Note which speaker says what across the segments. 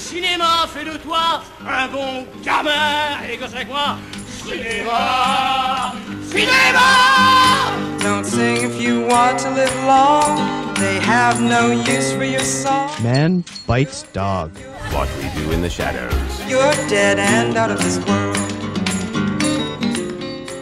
Speaker 1: cinéma fait de toi un bon gamin. Et que c'est quoi Cinéma Cinéma
Speaker 2: Don't sing if you want to live long. They have no use for your song.
Speaker 3: Man bites dog.
Speaker 4: What we do in the shadows.
Speaker 2: You're dead and out of this world.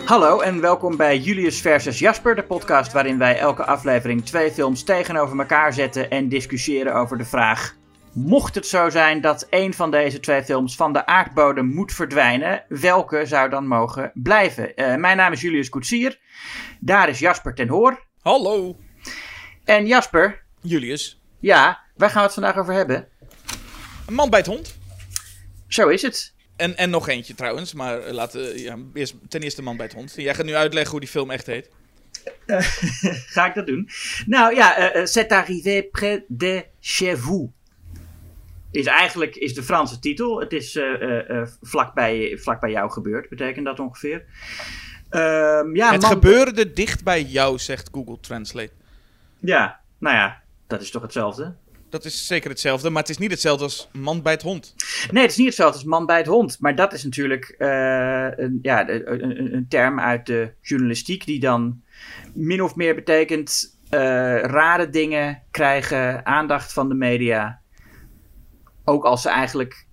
Speaker 5: Hallo en welkom bij Julius versus Jasper, de podcast waarin wij elke aflevering twee films tegenover elkaar zetten en discussiëren over de vraag: mocht het zo zijn dat een van deze twee films van de aardbodem moet verdwijnen, welke zou dan mogen blijven? Eh, mijn naam is Julius Koetsier, daar is Jasper ten Hoor.
Speaker 6: Hallo,
Speaker 5: En Jasper,
Speaker 6: Julius.
Speaker 5: ja, waar gaan we het vandaag over hebben?
Speaker 6: Een man bij het hond.
Speaker 5: Zo is het.
Speaker 6: En, en nog eentje trouwens, maar eh, laten we ja, eerst, ten eerste man bij het hond. Jij gaat nu uitleggen hoe die film echt heet.
Speaker 5: Ga ik dat doen? Nou ja, eh, eh, C'est arrivé près de chez vous. Is eigenlijk is de Franse titel. Het is eh eh, eh, vlak, bij, vlak bij jou gebeurd, betekent dat ongeveer. Ehm, ja,
Speaker 6: het
Speaker 5: man-
Speaker 6: gebeurde dicht bij jou, zegt Google Translate.
Speaker 5: Ja, nou ja, dat is toch hetzelfde?
Speaker 6: Dat is zeker hetzelfde, maar het is niet hetzelfde als man bij het hond.
Speaker 5: Nee, het is niet hetzelfde als man bij het hond. Maar dat is natuurlijk een, ja, een, een- term uit de journalistiek die dan min of meer betekent rare dingen krijgen, aandacht van de media. Ook als ze eigenlijk,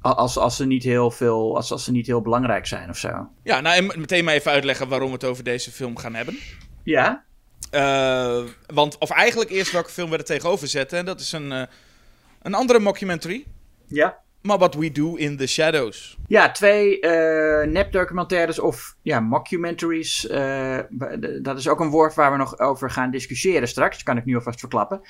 Speaker 5: als, als ze niet heel veel, als, als ze niet heel belangrijk zijn of zo.
Speaker 6: Ja, nou en meteen maar even uitleggen waarom we het over deze film gaan hebben.
Speaker 5: Ja?
Speaker 6: Eh, want, of eigenlijk eerst welke film we er tegenover zetten. En dat is een, eh, een andere mockumentary.
Speaker 5: Ja.
Speaker 6: Maar What We Do in the Shadows.
Speaker 5: Ja, twee eh nepdocumentaires of ja, mockumentaries. dat is ook een woord waar we nog over gaan discussiëren straks. Dat kan ik nu alvast verklappen.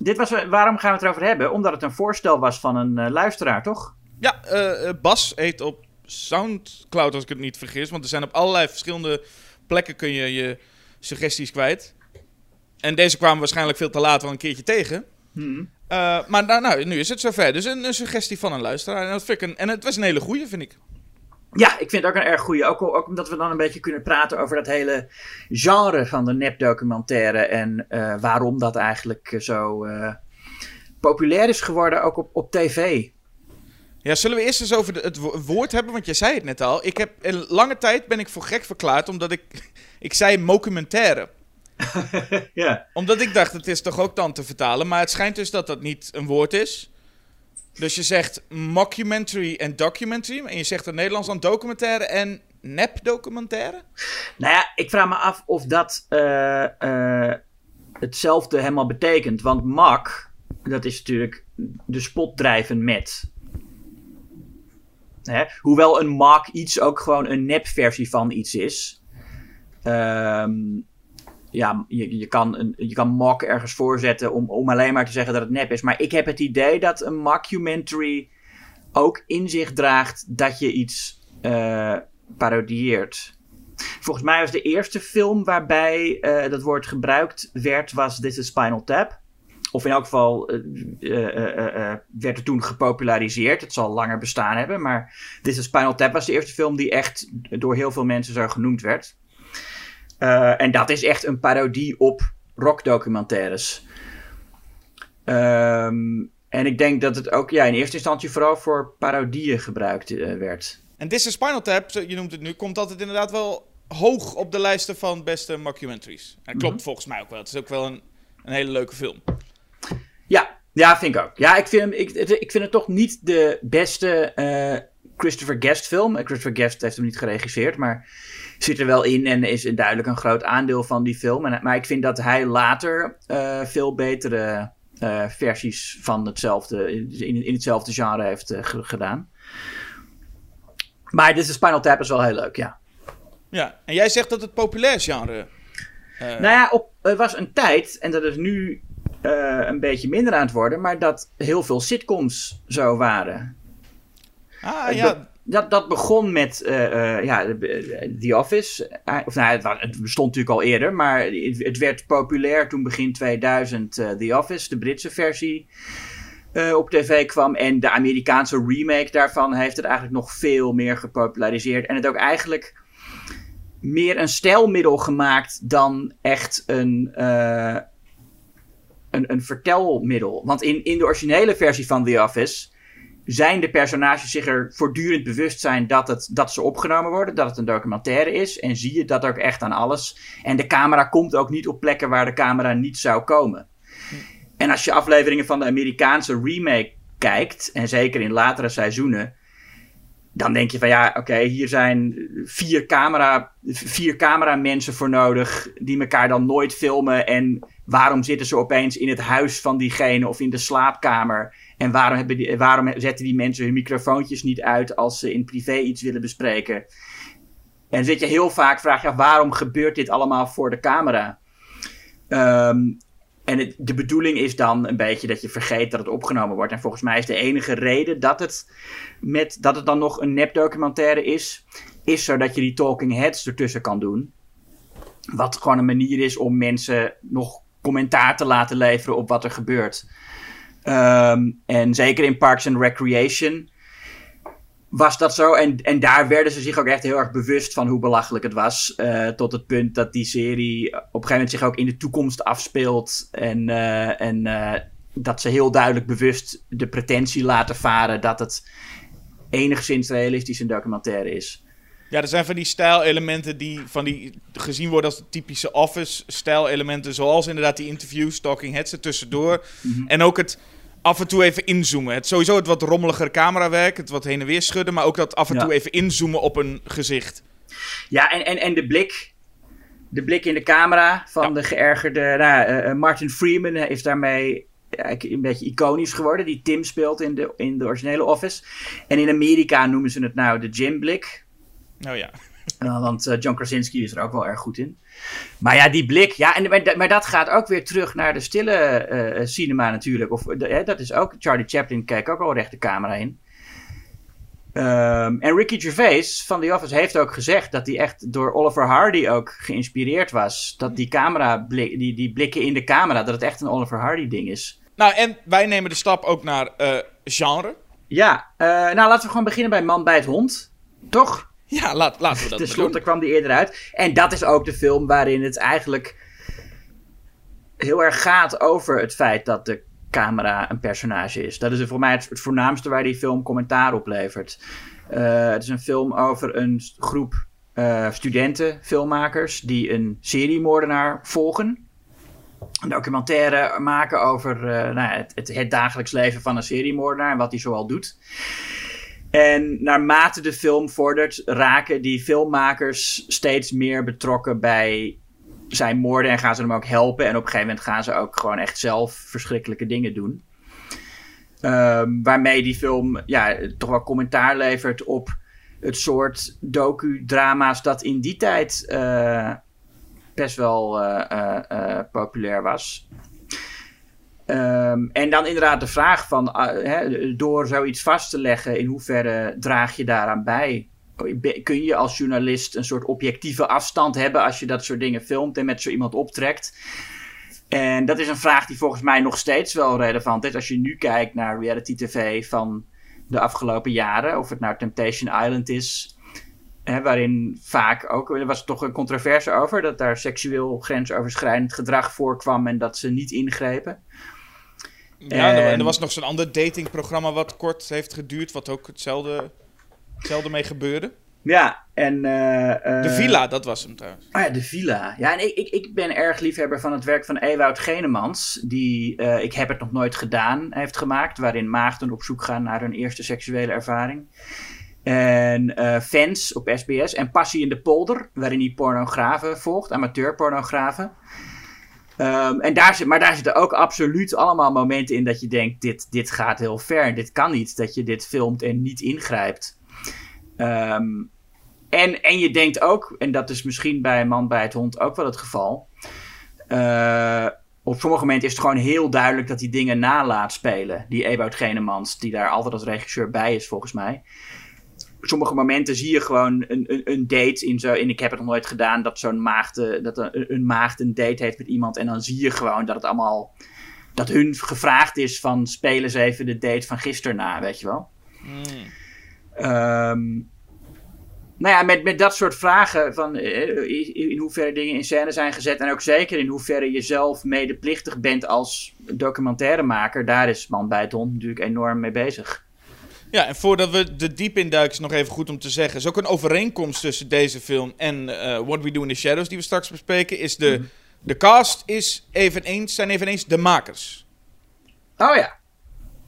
Speaker 5: Dit was, waarom gaan we het erover hebben? Omdat het een voorstel was van een eh, luisteraar, toch?
Speaker 6: Ja, eh, eh, Bas heet op Soundcloud, als ik het niet vergis. Want er zijn op allerlei verschillende plekken kun je je suggesties kwijt. En deze kwamen waarschijnlijk veel te laat wel een keertje tegen. Eh, maar nou, nou, nu is het zover. Dus een, een suggestie van een luisteraar. En, dat vind ik een, en het was een hele goeie, vind ik.
Speaker 5: Ja, ik vind het ook een erg goeie. Ook, omdat we dan een beetje kunnen praten over dat hele genre van de nepdocumentaire. En eh, waarom dat eigenlijk eh, zo eh, populair is geworden, ook op, op tv.
Speaker 6: Ja, zullen we eerst eens over de, het wo- woord hebben? Want je zei het net al. Ik heb, een lange tijd ben ik voor gek verklaard, omdat ik... Ik zei mockumentaire.
Speaker 5: Ja.
Speaker 6: Omdat ik dacht, het is toch ook dan te vertalen. Maar het schijnt dus dat dat niet een woord is. Dus je zegt mockumentary en documentary. En je zegt in het Nederlands dan documentaire en nep-documentaire.
Speaker 5: Nou ja, ik vraag me af of dat eh, eh, hetzelfde helemaal betekent. Want mak, dat is natuurlijk de spot drijven met. Hè? Hoewel een mak iets ook gewoon een nepversie van iets is. Ehm, ja, je, je, kan een, je kan mak ergens voorzetten om, om alleen maar te zeggen dat het nep is. Maar ik heb het idee dat een mockumentary ook in zich draagt dat je iets eh parodieert. Volgens mij was de eerste film waarbij eh, dat woord gebruikt werd, was This is Spinal Tap. Of in elk geval eh, werd het toen gepopulariseerd. Het zal langer bestaan hebben, maar This is Spinal Tap was de eerste film die echt door heel veel mensen zo genoemd werd. Eh, en dat is echt een parodie op rockdocumentaires. Ehm, en ik denk dat het ook ja, in eerste instantie vooral voor parodieën gebruikt eh, werd.
Speaker 6: En This is Spinal Tap, je noemt het nu, komt altijd inderdaad wel hoog op de lijsten van beste mockumentaries. En dat klopt volgens mij ook wel. Het is ook wel een, een hele leuke film.
Speaker 5: Ja, ja, vind ik ook. Ja, ik vind, hem, ik, vind het toch niet de beste eh, Christopher Guest film. Christopher Guest heeft hem niet geregisseerd, maar zit er wel in en is duidelijk een groot aandeel van die film. En, maar ik vind dat hij later eh, veel betere eh, versies van hetzelfde, in, in hetzelfde genre heeft eh, ge- gedaan. Maar dit is Spinal Tap is wel heel leuk, ja.
Speaker 6: Ja, en jij zegt dat het populair genre...
Speaker 5: Nou ja, op, er was een tijd, en dat is nu een beetje minder aan het worden, maar dat heel veel sitcoms zo waren.
Speaker 6: ah, ja,
Speaker 5: Dat, dat begon met eh, eh, ja, de- The Office. Eh, of nou, het, het bestond natuurlijk al eerder, maar het, werd populair toen begin 2000 eh, The Office, de Britse versie, eh, op tv kwam. En de Amerikaanse remake daarvan heeft het eigenlijk nog veel meer gepopulariseerd. En het ook eigenlijk meer een stijlmiddel gemaakt dan echt een, eh, een, een vertelmiddel. Want in, in de originele versie van The Office zijn de personages zich er voortdurend bewust zijn dat, het, dat ze opgenomen worden, dat het een documentaire is. En zie je dat ook echt aan alles. En de camera komt ook niet op plekken waar de camera niet zou komen. En als je afleveringen van de Amerikaanse remake kijkt, en zeker in latere seizoenen, dan denk je van ja, oké, hier zijn vier, camera, vier cameramensen voor nodig die elkaar dan nooit filmen. En waarom zitten ze opeens in het huis van diegene of in de slaapkamer? En waarom, hebben die, waarom zetten die mensen hun microfoontjes niet uit als ze in privé iets willen bespreken? En dan zit je heel vaak vraag je af, waarom gebeurt dit allemaal voor de camera? Ehm, en de bedoeling is dan een beetje dat je vergeet dat het opgenomen wordt. En volgens mij is de enige reden dat het, met, dat het dan nog een nepdocumentaire is, is zodat je die talking heads ertussen kan doen. Wat gewoon een manier is om mensen nog commentaar te laten leveren op wat er gebeurt. Ehm, en zeker in Parks and Recreation was dat zo. En, en daar werden ze zich ook echt heel erg bewust van hoe belachelijk het was. Uh, tot het punt dat die serie op een gegeven moment zich ook in de toekomst afspeelt. En, uh, en uh, dat ze heel duidelijk bewust de pretentie laten varen dat het enigszins realistisch een documentaire is.
Speaker 6: Ja, er zijn van die stijlelementen die, van die gezien worden als typische office-stijlelementen. Zoals inderdaad die interviews, talking heads er tussendoor. Mm -hmm. En ook het af en toe even inzoomen. Het, sowieso het wat rommeligere camerawerk, het wat heen en weer schudden, maar ook dat af en toe even inzoomen op een gezicht.
Speaker 5: Ja, en, en, en de blik. De blik in de camera van ja. de geërgerde. Nou, uh, Martin Freeman is daarmee een beetje iconisch geworden. Die Tim speelt in de, in de originele Office. En in Amerika noemen ze het nou de Jim blik.
Speaker 6: Oh ja.
Speaker 5: Uh, want uh, John Krasinski is er ook wel erg goed in. Maar ja, die blik. Ja, en, maar, maar dat gaat ook weer terug naar de stille uh, cinema natuurlijk. Of, de, dat is ook. Charlie Chaplin kijkt ook al recht de camera in. Um, en Ricky Gervais van The Office heeft ook gezegd dat hij echt door Oliver Hardy ook geïnspireerd was. Dat die camera, blik, die, die blikken in de camera, dat het echt een Oliver Hardy ding is.
Speaker 6: Nou, en wij nemen de stap ook naar uh, genre.
Speaker 5: Ja, nou laten we gewoon beginnen bij Man bij het Hond. Toch?
Speaker 6: Ja, laat, laten we dat
Speaker 5: Ten slotte kwam die eerder uit. En dat is ook de film waarin het eigenlijk heel erg gaat over het feit dat de camera een personage is. Dat is voor mij het, het voornaamste waar die film commentaar op levert. Uh, het is een film over een groep uh, studenten, filmmakers, die een seriemoordenaar volgen. Een documentaire maken over uh, nou, het, het, het dagelijks leven van een seriemoordenaar en wat hij zoal doet. En naarmate de film vordert, raken die filmmakers steeds meer betrokken bij zijn moorden en gaan ze hem ook helpen. En op een gegeven moment gaan ze ook gewoon echt zelf verschrikkelijke dingen doen. Um, waarmee die film ja, toch wel commentaar levert op het soort docu-drama's dat in die tijd uh, best wel uh, uh, populair was. Um, en dan inderdaad de vraag van, uh, hè, door zoiets vast te leggen, in hoeverre draag je daaraan bij? Kun je als journalist een soort objectieve afstand hebben als je dat soort dingen filmt en met zo iemand optrekt? En dat is een vraag die volgens mij nog steeds wel relevant is. Als je nu kijkt naar reality tv van de afgelopen jaren, of het nou Temptation Island is, hè, waarin vaak ook, er was toch een controverse over, dat daar seksueel grensoverschrijdend gedrag voorkwam en dat ze niet ingrepen.
Speaker 6: Ja, en er was nog zo'n ander datingprogramma wat kort heeft geduurd, wat ook hetzelfde, hetzelfde mee gebeurde.
Speaker 5: Ja, en... Uh, uh,
Speaker 6: de Villa, dat was hem trouwens.
Speaker 5: Oh ja, De Villa. Ja, en ik, ik, ik ben erg liefhebber van het werk van Ewout Genemans, die uh, Ik heb het nog nooit gedaan heeft gemaakt, waarin maagden op zoek gaan naar hun eerste seksuele ervaring. En Fans op SBS en Passie in de Polder, waarin hij pornografen volgt, amateurpornografen. Um, en daar zit, maar daar zitten ook absoluut allemaal momenten in dat je denkt: dit, dit gaat heel ver, dit kan niet, dat je dit filmt en niet ingrijpt. Um, en, en je denkt ook, en dat is misschien bij Man bij het Hond ook wel het geval. Uh, op sommige momenten is het gewoon heel duidelijk dat hij dingen nalaat spelen. Die Ewout Genemans, die daar altijd als regisseur bij is, volgens mij sommige momenten zie je gewoon een, een, een date in zo. En ik heb het nog nooit gedaan dat zo'n maagd. dat een, een maagd een date heeft met iemand. En dan zie je gewoon dat het allemaal. Dat hun gevraagd is van spelen ze even de date van gisteren na, weet je wel. Mm. Um, nou ja, met, met dat soort vragen van in hoeverre dingen in scène zijn gezet. En ook zeker in hoeverre je zelf medeplichtig bent als documentairemaker. Daar is Man bij het Hond natuurlijk enorm mee bezig.
Speaker 6: Ja, en voordat we de diep induiken, is nog even goed om te zeggen. is ook een overeenkomst tussen deze film en eh, What We Do in the Shadows, die we straks bespreken. Is de, de cast is eveneens, zijn eveneens de makers.
Speaker 5: Oh ja. Daar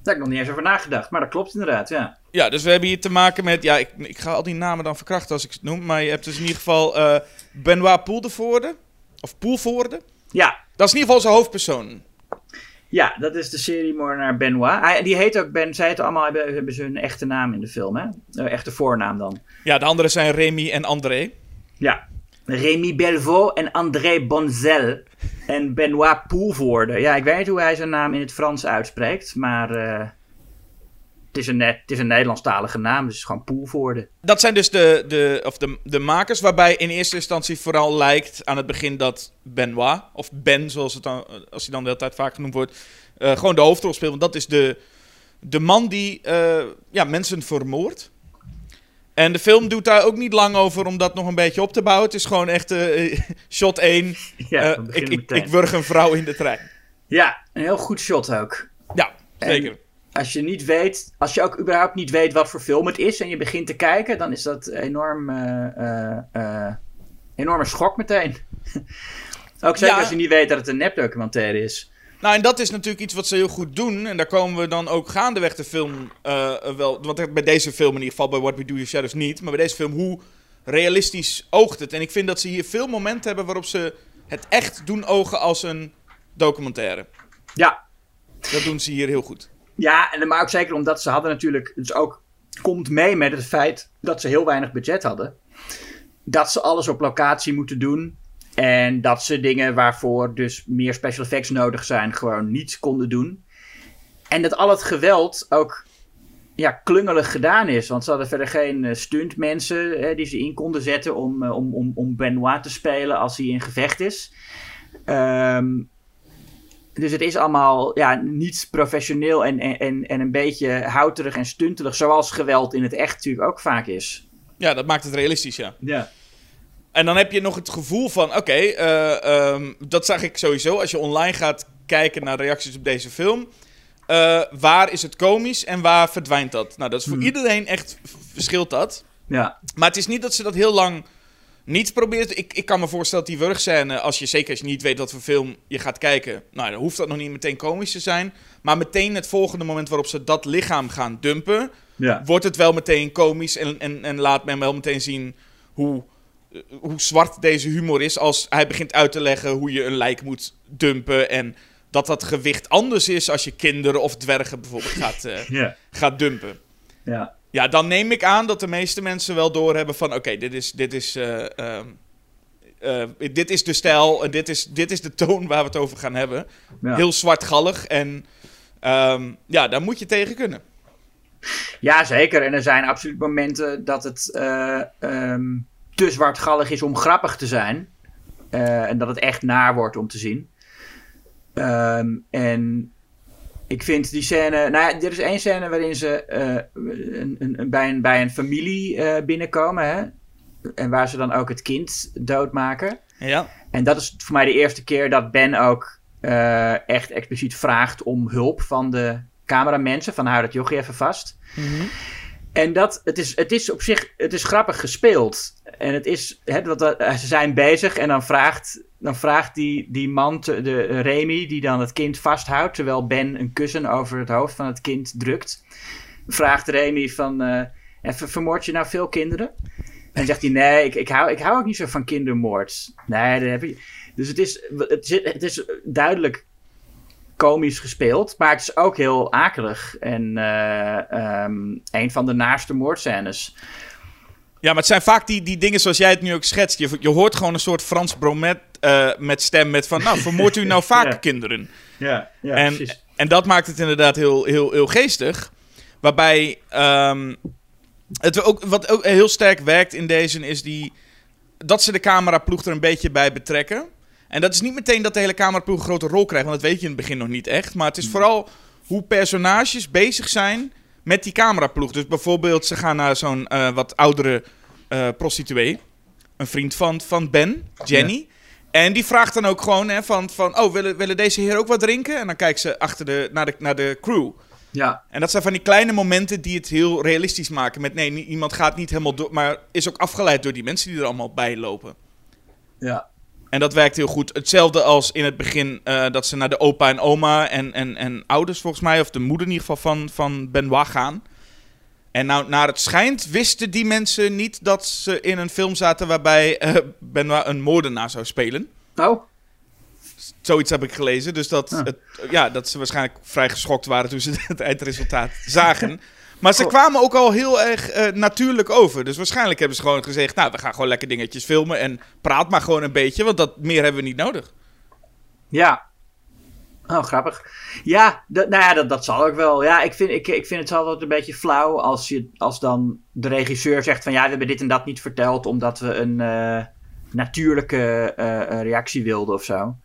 Speaker 5: heb ik nog niet eens over nagedacht. Maar dat klopt inderdaad, ja.
Speaker 6: Ja, dus we hebben hier te maken met. Ja, ik, ik ga al die namen dan verkrachten als ik het noem. Maar je hebt dus in ieder geval eh, Benoit Poeldevoorde. Of Poelvoorde.
Speaker 5: Ja,
Speaker 6: Dat is in ieder geval zijn hoofdpersoon.
Speaker 5: Ja dat is de seriemoordenaar Benoit. Hij, die heet ook Ben. Zij het allemaal hebben, hebben ze hun echte naam in de film, hè? Eh, echte voornaam dan.
Speaker 6: Ja, de anderen zijn Remy en André.
Speaker 5: Ja. Rémi Belvaux en André Bonzel. En Benoit Poelvoorde. Ja, ik weet niet hoe hij zijn naam in het Frans uitspreekt. Maar eh, het, is een, net- het is een Nederlandstalige naam. Dus het is gewoon Poelvoorde.
Speaker 6: Dat zijn dus de, de, of de, de makers, waarbij in eerste instantie vooral lijkt aan het begin dat Benoit, of Ben zoals het dan, als hij dan de hele tijd vaak genoemd wordt, eh, gewoon de hoofdrol speelt. Want dat is de, de man die eh, ja, mensen vermoordt. En de film doet daar ook niet lang over om dat nog een beetje op te bouwen. Het is gewoon echt eh, shot 1.
Speaker 5: Ja,
Speaker 6: ik, ik, ik wurg een vrouw in de trein.
Speaker 5: Ja, een heel goed shot ook.
Speaker 6: Ja,
Speaker 5: En-
Speaker 6: zeker.
Speaker 5: Als je niet weet, als je ook überhaupt niet weet wat voor film het is en je begint te kijken, dan is dat enorm, eh, enorme schok meteen. ook zeker
Speaker 6: Ja.
Speaker 5: als je niet weet dat het een nepdocumentaire is.
Speaker 6: Nou, en dat is natuurlijk iets wat ze heel goed doen. En daar komen we dan ook gaandeweg de film wel... Want bij deze film in ieder geval, bij What We Do the Shadows niet. Maar bij deze film, hoe realistisch oogt het? En ik vind dat ze hier veel momenten hebben waarop ze het echt doen ogen als een documentaire.
Speaker 5: Ja,
Speaker 6: Dat doen ze hier heel goed.
Speaker 5: Ja, en maar ook zeker omdat ze hadden natuurlijk, dus ook komt mee met het feit dat ze heel weinig budget hadden. Dat ze alles op locatie moeten doen. En dat ze dingen waarvoor dus meer special effects nodig zijn, gewoon niet konden doen. En dat al het geweld ook ja, klungelig gedaan is. Want ze hadden verder geen eh, stuntmensen hè, die ze in konden zetten om, eh, om, om, om Benoit te spelen als hij in gevecht is. Ehm, dus het is allemaal ja, niet professioneel en, en- en, en een beetje houterig en stuntelig, zoals geweld in het echt natuurlijk ook vaak is.
Speaker 6: Ja, dat maakt het realistisch, ja.
Speaker 5: Ja.
Speaker 6: En dan heb je nog het gevoel van, oké, eh, ehm, dat zag ik sowieso als je online gaat kijken naar reacties op deze film. Eh, waar is het komisch en waar verdwijnt dat? Nou, dat is voor iedereen echt verschilt dat.
Speaker 5: Ja.
Speaker 6: Maar het is niet dat ze dat heel lang niet probeert. Ik, ik kan me voorstellen dat die wurgscène, als je zeker als je niet weet wat voor film je gaat kijken, nou, dan hoeft dat nog niet meteen komisch te zijn. Maar meteen het volgende moment waarop ze dat lichaam gaan dumpen,
Speaker 5: Ja.
Speaker 6: wordt het wel meteen komisch en, en, en laat men wel meteen zien hoe, eh, hoe zwart deze humor is als hij begint uit te leggen hoe je een lijk moet dumpen en dat dat gewicht anders is als je kinderen of dwergen bijvoorbeeld gaat, eh, gaat dumpen.
Speaker 5: Ja.
Speaker 6: Ja, dan neem ik aan dat de meeste mensen wel doorhebben van... Oké, dit, is, dit, is, eh, ehm, eh, dit is de stijl en dit is, dit is de toon waar we het over gaan hebben.
Speaker 5: Ja.
Speaker 6: Heel zwartgallig en ehm, ja, daar moet je tegen kunnen.
Speaker 5: ja, zeker. En er zijn absoluut momenten dat het eh, ehm, te zwartgallig is om grappig te zijn. Eh, en dat het echt naar wordt om te zien. Ehm, en ik vind die scène. Nou ja, er is één scène waarin ze eh, een, een, bij, een, bij een familie eh, binnenkomen. Hè? En waar ze dan ook het kind doodmaken.
Speaker 6: Ja,
Speaker 5: En dat is voor mij de eerste keer dat Ben ook eh, echt expliciet vraagt om hulp van de cameramensen. Van hou dat jochie even vast. En dat, het is, het is op zich, het is grappig gespeeld. En het is, hè, dat, dat- ze zijn bezig en dan vraagt, dan vraagt die, die man, de Remy, die dan het kind vasthoudt, terwijl Ben een kussen over het hoofd van het kind drukt, vraagt Remy van, eh, even, vermoord je nou veel kinderen? En zegt hij, nee, ik, ik, hou, ik hou ook niet zo van kindermoord. Nee, dat heb ik... Dus het is, het, is, het is duidelijk komisch gespeeld, maar het is ook heel akelig. En eh, ehm, een van de naaste moordscènes.
Speaker 6: ja maar het zijn vaak die, die dingen zoals jij het nu ook schetst. Je, je hoort gewoon een soort Frans bromet eh, met stem met van... Nou, vermoordt u nou vaak
Speaker 5: Ja.
Speaker 6: kinderen?
Speaker 5: Ja, ja
Speaker 6: en, en dat maakt het inderdaad heel, heel, heel geestig. Waarbij ehm, het ook, wat ook heel sterk werkt in deze is die, dat ze de cameraploeg er een beetje bij betrekken. En dat is niet meteen dat de hele cameraploeg een grote rol krijgt, want dat weet je in het begin nog niet echt. Maar het is vooral hoe personages bezig zijn met die cameraploeg. Dus bijvoorbeeld, ze gaan naar zo'n eh, wat oudere eh, prostituee. Een vriend van, van Ben, Jenny. En die vraagt dan ook gewoon hè, van, van... Oh, willen, willen deze heer ook wat drinken? En dan kijkt ze achter de, naar, de, naar de crew.
Speaker 5: Ja,
Speaker 6: En dat zijn van die kleine momenten die het heel realistisch maken. Met nee, iemand gaat niet helemaal door, maar is ook afgeleid door die mensen die er allemaal bij lopen.
Speaker 5: ja.
Speaker 6: En dat werkt heel goed. Hetzelfde als in het begin eh, dat ze naar de opa en oma en, en, en ouders volgens mij, of de moeder in ieder geval van, van Benoit gaan. En nou, naar het schijnt wisten die mensen niet dat ze in een film zaten waarbij eh, Benoit een moordenaar zou spelen.
Speaker 5: Oh,
Speaker 6: Zoiets heb ik gelezen. Dus dat,
Speaker 5: Ah.
Speaker 6: het, ja, dat ze waarschijnlijk vrij geschokt waren toen ze het eindresultaat zagen. Maar ze kwamen ook al heel erg eh, natuurlijk over. Dus waarschijnlijk hebben ze gewoon gezegd: Nou, we gaan gewoon lekker dingetjes filmen. En praat maar gewoon een beetje, want dat meer hebben we niet nodig.
Speaker 5: ja. Oh, grappig. Ja, dat, nou ja, dat, dat zal ook wel. Ja, ik vind, ik, ik vind het altijd een beetje flauw als, je, als dan de regisseur zegt van... Ja, we hebben dit en dat niet verteld omdat we een eh, natuurlijke eh, reactie wilden of zo.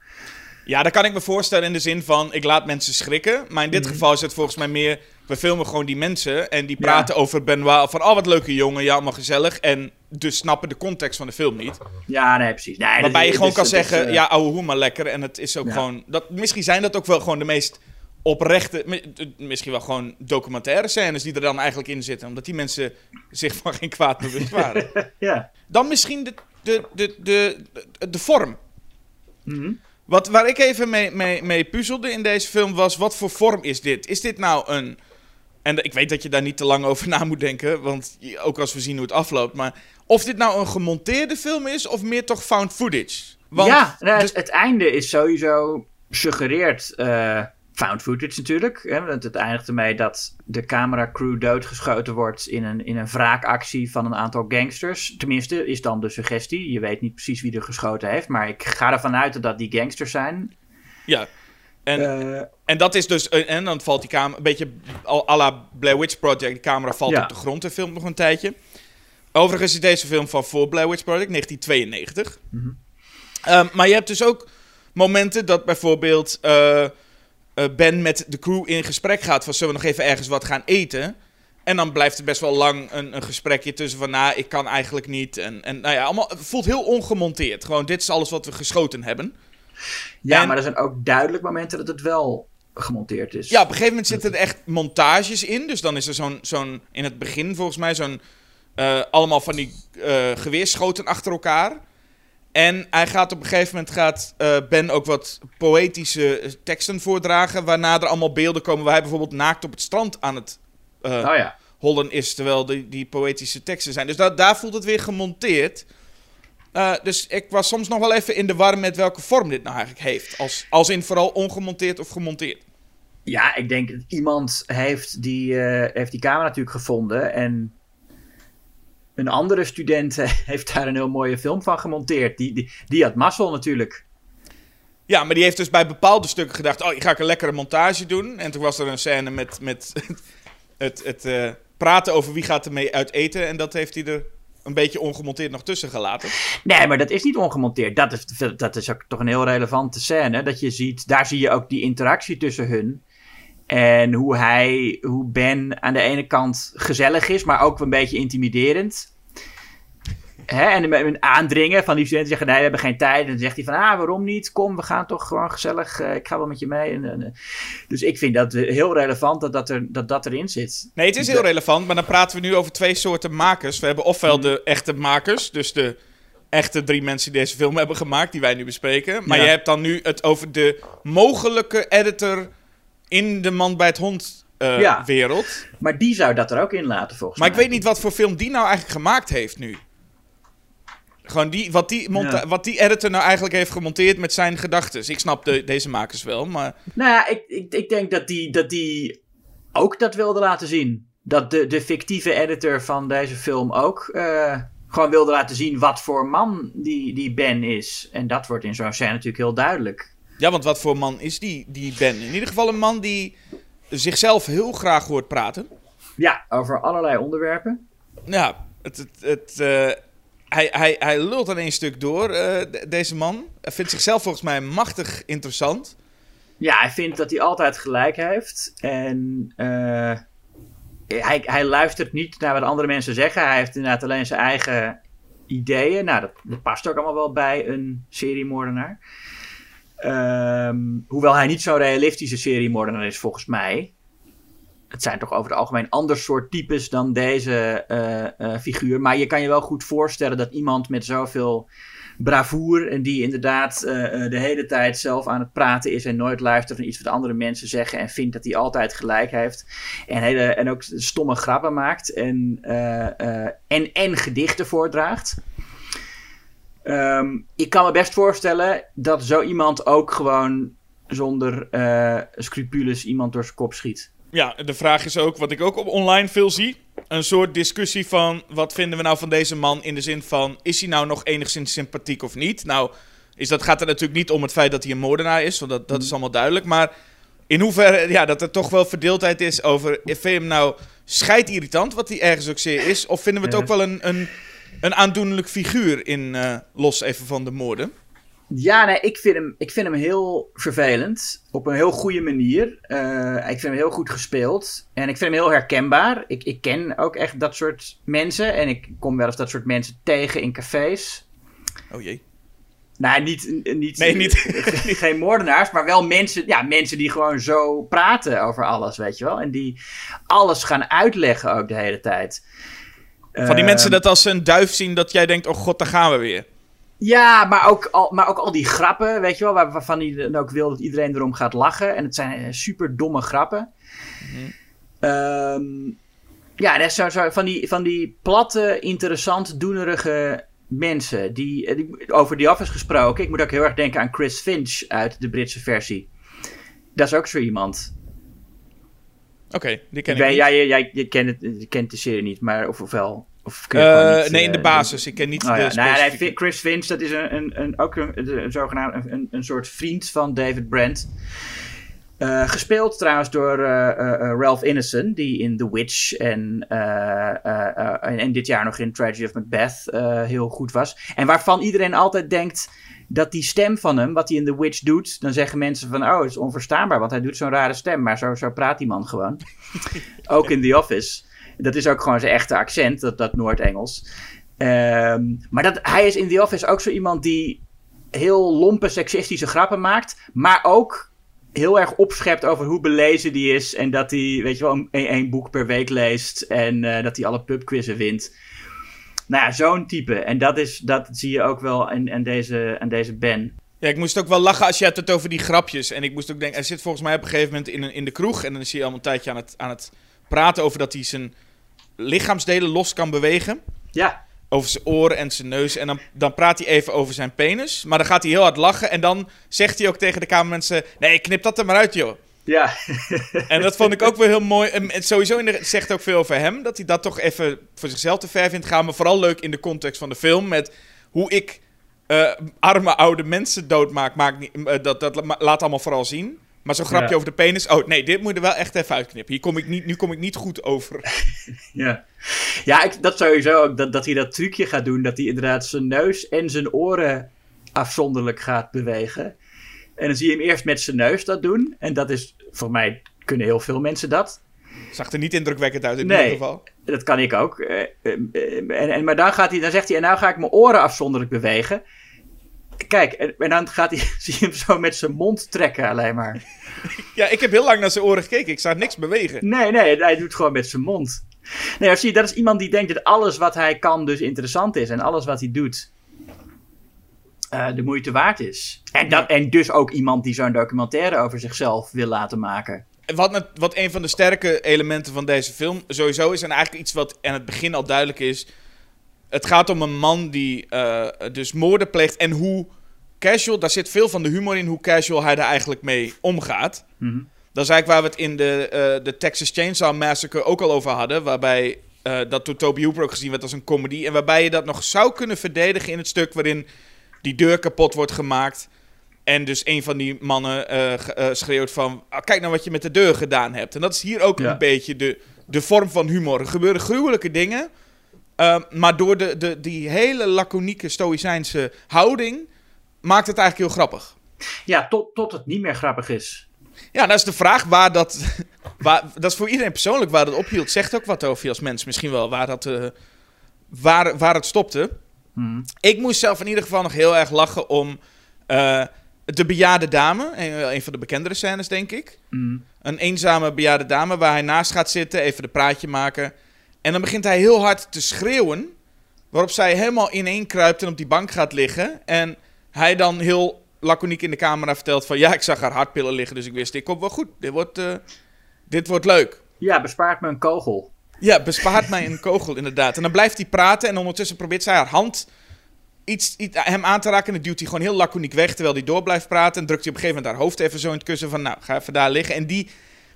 Speaker 6: Ja, dat kan ik me voorstellen in de zin van: ik laat mensen schrikken. Maar in dit geval is het volgens mij meer: we filmen gewoon die mensen. En die
Speaker 5: Mhm. Ja.
Speaker 6: praten over Benoit. Van: oh, wat leuke jongen, ja, allemaal gezellig. En dus snappen de context van de film niet.
Speaker 5: Ja, nee, precies. Nee,
Speaker 6: Waarbij je gewoon kan
Speaker 5: is,
Speaker 6: zeggen,
Speaker 5: eh,
Speaker 6: ja, ouwe hoe maar lekker. En het is ook
Speaker 5: Ja.
Speaker 6: gewoon... Dat, misschien zijn dat ook wel gewoon de meest oprechte... eh, Misschien wel gewoon documentaire scènes die er dan eigenlijk in zitten. Omdat die mensen zich van geen kwaad bewust waren.
Speaker 5: Ja.
Speaker 6: dan misschien de, de, de, de, de, de vorm.
Speaker 5: Mhm.
Speaker 6: Wat, waar ik even mee, mee, mee puzzelde in deze film was, wat voor vorm is dit? Is dit nou een... En ik weet dat je daar niet te lang over na moet denken, want ook als we zien hoe het afloopt. Maar of dit nou een gemonteerde film is, of meer toch found footage? Want,
Speaker 5: ja, nou,
Speaker 6: dus-
Speaker 5: het, het einde is sowieso suggereerd eh, found footage natuurlijk. Hè, want het eindigt ermee dat de cameracrew doodgeschoten wordt in een, in een wraakactie van een aantal gangsters. Tenminste, is dan de suggestie. Je weet niet precies wie er geschoten heeft, maar ik ga ervan uit dat dat die gangsters zijn.
Speaker 6: ja. En,
Speaker 5: Eh,
Speaker 6: en dat is dus... eh, En dan valt die camera een beetje al à la Blair Witch Project. De camera valt
Speaker 5: Ja.
Speaker 6: op de grond en filmt nog een tijdje. Overigens is deze film van voor Blair Witch Project, 1992.
Speaker 5: Mhm.
Speaker 6: Ehm, maar je hebt dus ook momenten dat bijvoorbeeld eh, eh, Ben met de crew in gesprek gaat van zullen we nog even ergens wat gaan eten? En dan blijft er best wel lang een, een gesprekje tussen van nou, ik kan eigenlijk niet. En, en nou ja, allemaal, het voelt heel ongemonteerd. Gewoon dit is alles wat we geschoten hebben.
Speaker 5: ja,
Speaker 6: en-
Speaker 5: maar er zijn ook duidelijk momenten dat het wel gemonteerd is.
Speaker 6: Ja, op een gegeven moment zitten er echt montages in. Dus dan is er zo'n, zo'n in het begin volgens mij zo'n, eh, allemaal van die eh, geweerschoten achter elkaar. En hij gaat op een gegeven moment, gaat eh, Ben ook wat poëtische teksten voordragen. Waarna er allemaal beelden komen waar hij bijvoorbeeld naakt op het strand aan het eh,
Speaker 5: Oh ja.
Speaker 6: hollen is. Terwijl die, die poëtische teksten zijn. Dus da- daar voelt het weer gemonteerd. Eh, dus ik was soms nog wel even in de war met welke vorm dit nou eigenlijk heeft. Als, als in vooral ongemonteerd of gemonteerd.
Speaker 5: Ja, ik denk dat iemand heeft die, heeft die camera natuurlijk gevonden. En een andere student eh, heeft daar een heel mooie film van gemonteerd. Die, die, die had mazzel natuurlijk.
Speaker 6: Ja, maar die heeft dus bij bepaalde stukken gedacht: oh, ik ga ik een lekkere montage doen. En toen was er een scène met, met het, het eh, praten over wie gaat ermee uit eten. En dat heeft hij er een beetje ongemonteerd nog tussen gelaten.
Speaker 5: Nee, maar dat is niet ongemonteerd. Dat is, dat is ook toch een heel relevante scène. Dat je ziet, daar zie je ook die interactie tussen hun. En hoe hij, hoe Ben aan de ene kant gezellig is, maar ook een beetje intimiderend. Hè? En met een aandringen van die studenten zeggen: Nee, we hebben geen tijd. En dan zegt hij: van, Ah, waarom niet? Kom, we gaan toch gewoon gezellig. eh, ik ga wel met je mee. En, en, eh, dus ik vind dat heel relevant dat dat, er, dat, dat erin zit.
Speaker 6: Nee, het is heel relevant, maar dan praten we nu over twee soorten makers. We hebben ofwel de echte makers, dus de echte drie mensen die deze film hebben gemaakt, die wij nu bespreken. Maar
Speaker 5: Ja.
Speaker 6: je hebt dan nu het over de mogelijke editor in de man bij het hond eh,
Speaker 5: Ja.
Speaker 6: wereld.
Speaker 5: Maar die zou dat er ook in laten, volgens
Speaker 6: Maar ik
Speaker 5: mij.
Speaker 6: weet niet wat voor film die nou eigenlijk gemaakt heeft nu. Gewoon die, wat, die
Speaker 5: Ja.
Speaker 6: wat die editor nou eigenlijk heeft gemonteerd met zijn gedachten. Ik snap de, deze makers wel, maar...
Speaker 5: Nou ja, ik, ik, ik denk dat die, dat die ook dat wilde laten zien. Dat de, de fictieve editor van deze film ook eh, gewoon wilde laten zien wat voor man die, die Ben is. En dat wordt in zo'n scène natuurlijk heel duidelijk.
Speaker 6: Ja, want wat voor man is die, die Ben? In ieder geval een man die zichzelf heel graag hoort praten.
Speaker 5: Ja, over allerlei onderwerpen.
Speaker 6: Ja, het, het, het, eh, hij, hij, hij lult aan één stuk door, de- deze man. Hij vindt zichzelf volgens mij machtig interessant.
Speaker 5: Ja, hij vindt dat hij altijd gelijk heeft. En eh, hij, hij luistert niet naar wat andere mensen zeggen. Hij heeft inderdaad alleen zijn eigen ideeën. Nou, dat, dat past ook allemaal wel bij een seriemoordenaar. Ehm, hoewel hij niet zo'n realistische seriemoordenaar is, volgens mij. het zijn toch over het algemeen ander soort types dan deze eh, eh, figuur. Maar je kan je wel goed voorstellen dat iemand met zoveel bravoer en die inderdaad eh, de hele tijd zelf aan het praten is en nooit luistert naar iets wat andere mensen zeggen en vindt dat hij altijd gelijk heeft en, hele, en ook stomme grappen maakt en, en, en gedichten voordraagt. Ehm, ik kan me best voorstellen dat zo iemand ook gewoon zonder eh scrupules iemand door zijn kop schiet.
Speaker 6: Ja, de vraag is ook, wat ik ook op online veel zie, een soort discussie van wat vinden we nou van deze man in de zin van, is hij nou nog enigszins sympathiek of niet? Nou, is dat, gaat het natuurlijk niet om het feit dat hij een moordenaar is, want dat, dat is allemaal duidelijk, maar in hoeverre, ja, dat er toch wel verdeeldheid is over, vind je hem nou scheidirritant, wat hij ergens ook zeer is, of vinden we het ook wel een, een, een aandoenlijk figuur in, eh, los even van de moorden?
Speaker 5: Ja, nee, ik vind, hem, ik vind hem heel vervelend. Op een heel goede manier. Eh, ik vind hem heel goed gespeeld. En ik vind hem heel herkenbaar. Ik, ik ken ook echt dat soort mensen. En ik kom wel eens dat soort mensen tegen in cafés.
Speaker 6: Oh jee.
Speaker 5: Nou, niet, niet,
Speaker 6: Nee, niet.
Speaker 5: geen moordenaars, maar wel mensen, ja, mensen die gewoon zo praten over alles, weet je wel. En die alles gaan uitleggen ook de hele tijd.
Speaker 6: Van die mensen dat als ze een duif zien, dat jij denkt, oh god, daar gaan we weer.
Speaker 5: Ja, maar ook, al, maar ook al die grappen, weet je wel, waar- waarvan hij dan ook wil dat iedereen erom gaat lachen. En het zijn eh, super domme grappen. Ehm, ja, dat is zo, van, die, van die platte, interessant, doenerige mensen. Die, eh, die, over The Office gesproken. Ik moet ook heel erg denken aan Chris Finch uit de Britse versie. Dat is ook zo iemand.
Speaker 6: Oké, die ken
Speaker 5: Ik
Speaker 6: niet.
Speaker 5: jij, jij, je, kent het, je kent de serie niet, maar of, of wel?
Speaker 6: Eh,
Speaker 5: niet,
Speaker 6: nee, in de
Speaker 5: eh,
Speaker 6: basis. Ik ken niet
Speaker 5: Oh
Speaker 6: de
Speaker 5: ja, nou ja,
Speaker 6: specifieke-
Speaker 5: Chris Finch, dat is een, een, een, ook een, een, zogenaamd een, een, een soort vriend van David Brent. Eh, gespeeld trouwens door eh, eh, Ralph Ineson, die in The Witch en, en, en dit jaar nog in Tragedy of Macbeth heel goed was. En waarvan iedereen altijd denkt dat die stem van hem, wat hij in The Witch doet, dan zeggen mensen van, oh, het is onverstaanbaar, want hij doet zo'n rare stem. Maar zo, zo praat die man gewoon. ook in The Office. Dat is ook gewoon zijn echte accent, dat, dat Noord-Engels. Ehm, maar dat, hij is in The Office ook zo iemand die heel lompe, seksistische grappen maakt. Maar ook heel erg opschept over hoe belezen die is. En dat hij, weet je wel, een- één boek per week leest. En eh, dat hij alle pubquizzen wint. Nou ja, zo'n type. En dat, is, dat zie je ook wel aan, aan, deze, aan deze Ben.
Speaker 6: Ja, ik moest ook wel lachen als je hebt het over die grapjes. En ik moest ook denken, hij zit volgens mij op een gegeven moment in, een, in de kroeg. En dan is hij al een tijdje aan het, aan het praten over dat hij zijn lichaamsdelen los kan bewegen.
Speaker 5: Ja,
Speaker 6: Over zijn oren en zijn neus. En dan, dan praat hij even over zijn penis. Maar dan gaat hij heel hard lachen. En dan zegt hij ook tegen de kamermensen... Nee, knip dat er maar uit, joh.
Speaker 5: ja.
Speaker 6: En dat vond ik ook wel heel mooi. En sowieso in de, het zegt ook veel over hem. Dat hij dat toch even voor zichzelf te ver vindt gaan. Maar vooral leuk in de context van de film. Met hoe ik eh, arme oude mensen doodmaak. Maak niet, eh, dat, dat la- laat allemaal vooral zien. Maar zo'n grapje
Speaker 5: Ja.
Speaker 6: over de penis. Oh nee, dit moet je er wel echt even uitknippen. Hier kom ik niet, nu kom ik niet goed over.
Speaker 5: Ja, ja ik, dat sowieso ook. Dat, dat hij dat trucje gaat doen. Dat hij inderdaad zijn neus en zijn oren afzonderlijk gaat bewegen. En dan zie je hem eerst met zijn neus dat doen. En dat is, voor mij kunnen heel veel mensen dat.
Speaker 6: Zag er niet indrukwekkend uit in
Speaker 5: Nee.
Speaker 6: ieder geval.
Speaker 5: Dat kan ik ook. Eh, eh, En, en, maar dan, gaat hij, dan zegt hij, en nou ga ik mijn oren afzonderlijk bewegen. Kijk, en, en dan gaat hij, zie je hem zo met zijn mond trekken alleen maar.
Speaker 6: Ja, ik heb heel lang naar zijn oren gekeken. Ik zag niks bewegen.
Speaker 5: Nee, nee, hij doet gewoon met zijn mond. Nee, zie je, dat is iemand die denkt dat alles wat hij kan dus interessant is. En alles wat hij doet eh, de moeite waard is. En, dat, en dus ook iemand die zo'n documentaire over zichzelf wil laten maken.
Speaker 6: Wat, wat een van de sterke elementen van deze film sowieso is, en eigenlijk iets wat aan het begin al duidelijk is. Het gaat om een man die eh, dus moorden pleegt en hoe casual, daar zit veel van de humor in, hoe casual hij er eigenlijk mee omgaat.
Speaker 5: Mhm.
Speaker 6: Dat is eigenlijk waar we het in de, eh, de Texas Chainsaw Massacre ook al over hadden. Waarbij eh, dat door Toby Hooper ook gezien werd als een comedy. En waarbij je dat nog zou kunnen verdedigen in het stuk waarin die deur kapot wordt gemaakt. En dus een van die mannen eh, schreeuwt van... "Ah, kijk nou wat je met de deur gedaan hebt. En dat is hier ook
Speaker 5: Ja.
Speaker 6: een beetje de, de vorm van humor. Er gebeuren gruwelijke dingen. Eh, maar door de, de, die hele laconieke stoïcijnse houding... maakt het eigenlijk heel grappig.
Speaker 5: Ja, tot, tot het niet meer grappig is.
Speaker 6: Ja, dat is de vraag waar dat... Waar, dat is voor iedereen persoonlijk waar dat ophield. Zegt ook wat over je als mens misschien wel. Waar, dat, eh, waar, waar het stopte.
Speaker 5: Mhm.
Speaker 6: Ik moest zelf in ieder geval nog heel erg lachen om... eh, de bejaarde dame. Een, een van de bekendere scènes, denk ik.
Speaker 5: Mm.
Speaker 6: Een eenzame bejaarde dame waar hij naast gaat zitten, even de praatje maken. En dan begint hij heel hard te schreeuwen. Waarop zij helemaal ineen kruipt en op die bank gaat liggen. En hij dan heel laconiek in de camera vertelt van... Ja, ik zag haar hartpillen liggen, dus ik wist, dit komt wel goed. Dit wordt, eh, dit wordt leuk.
Speaker 5: Ja, bespaart me een kogel.
Speaker 6: Ja, bespaart mij een kogel, inderdaad. En dan blijft hij praten en ondertussen probeert zij haar hand iets, iets, hem aan te raken. En dan duwt hij gewoon heel laconiek weg terwijl hij door blijft praten. En drukt hij op een gegeven moment haar hoofd even zo in het kussen van... Nou, ga even daar liggen. En die,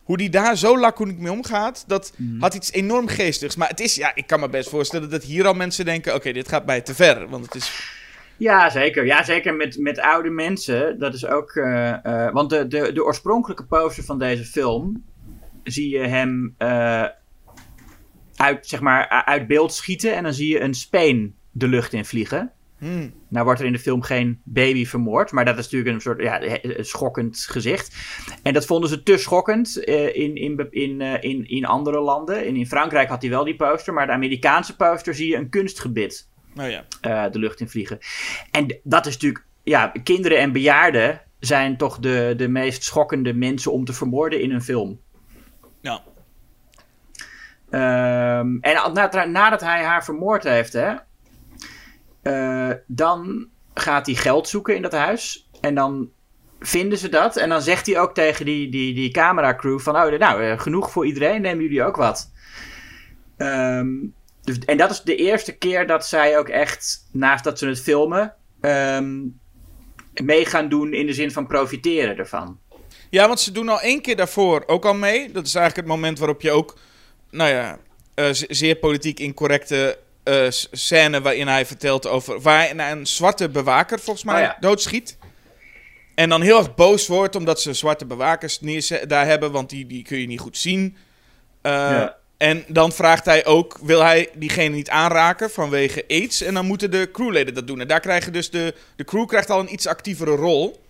Speaker 6: hoe die daar zo laconiek mee omgaat, dat had iets enorm geestigs. Maar het is, ja, ik kan me best voorstellen dat hier al mensen denken... Oké, dit gaat mij te ver, want het is...
Speaker 5: Ja, zeker. Ja, zeker met, met oude mensen. Dat is ook. eh, eh, want de, de, de oorspronkelijke poster van deze film. zie je hem eh, uit, zeg maar, uit beeld schieten. En dan zie je een speen de lucht in vliegen.
Speaker 6: Hmm.
Speaker 5: Nou wordt er in de film geen baby vermoord. Maar dat is natuurlijk een soort ja, schokkend gezicht. En dat vonden ze te schokkend eh, in, in, in, eh, in, in andere landen. En in Frankrijk had hij wel die poster. Maar de Amerikaanse poster zie je een kunstgebit
Speaker 6: Nou ja.
Speaker 5: eh, de lucht in vliegen. En dat is natuurlijk, ja, kinderen en bejaarden zijn toch de, de meest schokkende mensen om te vermoorden in een film.
Speaker 6: Ja.
Speaker 5: Ehm, en nadat hij haar vermoord heeft, hè, eh, dan gaat hij geld zoeken in dat huis. En dan vinden ze dat. En dan zegt hij ook tegen die, die, die cameracrew van... Oh, nou, eh, genoeg voor iedereen, nemen jullie ook wat. Ehm, dus, en dat is de eerste keer dat zij ook echt, naast dat ze het filmen... ehm, mee gaan doen in de zin van profiteren ervan.
Speaker 6: Ja, want ze doen al één keer daarvoor ook al mee. Dat is eigenlijk het moment waarop je ook, nou ja, eh, ze- zeer politiek incorrecte s- scène waarin hij vertelt over waar hij een, een zwarte bewaker volgens mij
Speaker 5: Oh ja.
Speaker 6: doodschiet. En dan heel erg boos wordt omdat ze zwarte bewakers daar hebben, want die, die kun je niet goed zien. Eh,
Speaker 5: Ja.
Speaker 6: En dan vraagt hij ook, wil hij diegene niet aanraken vanwege aids? En dan moeten de crewleden dat doen. En daar krijgen dus de, de crew krijgt al een iets actievere rol.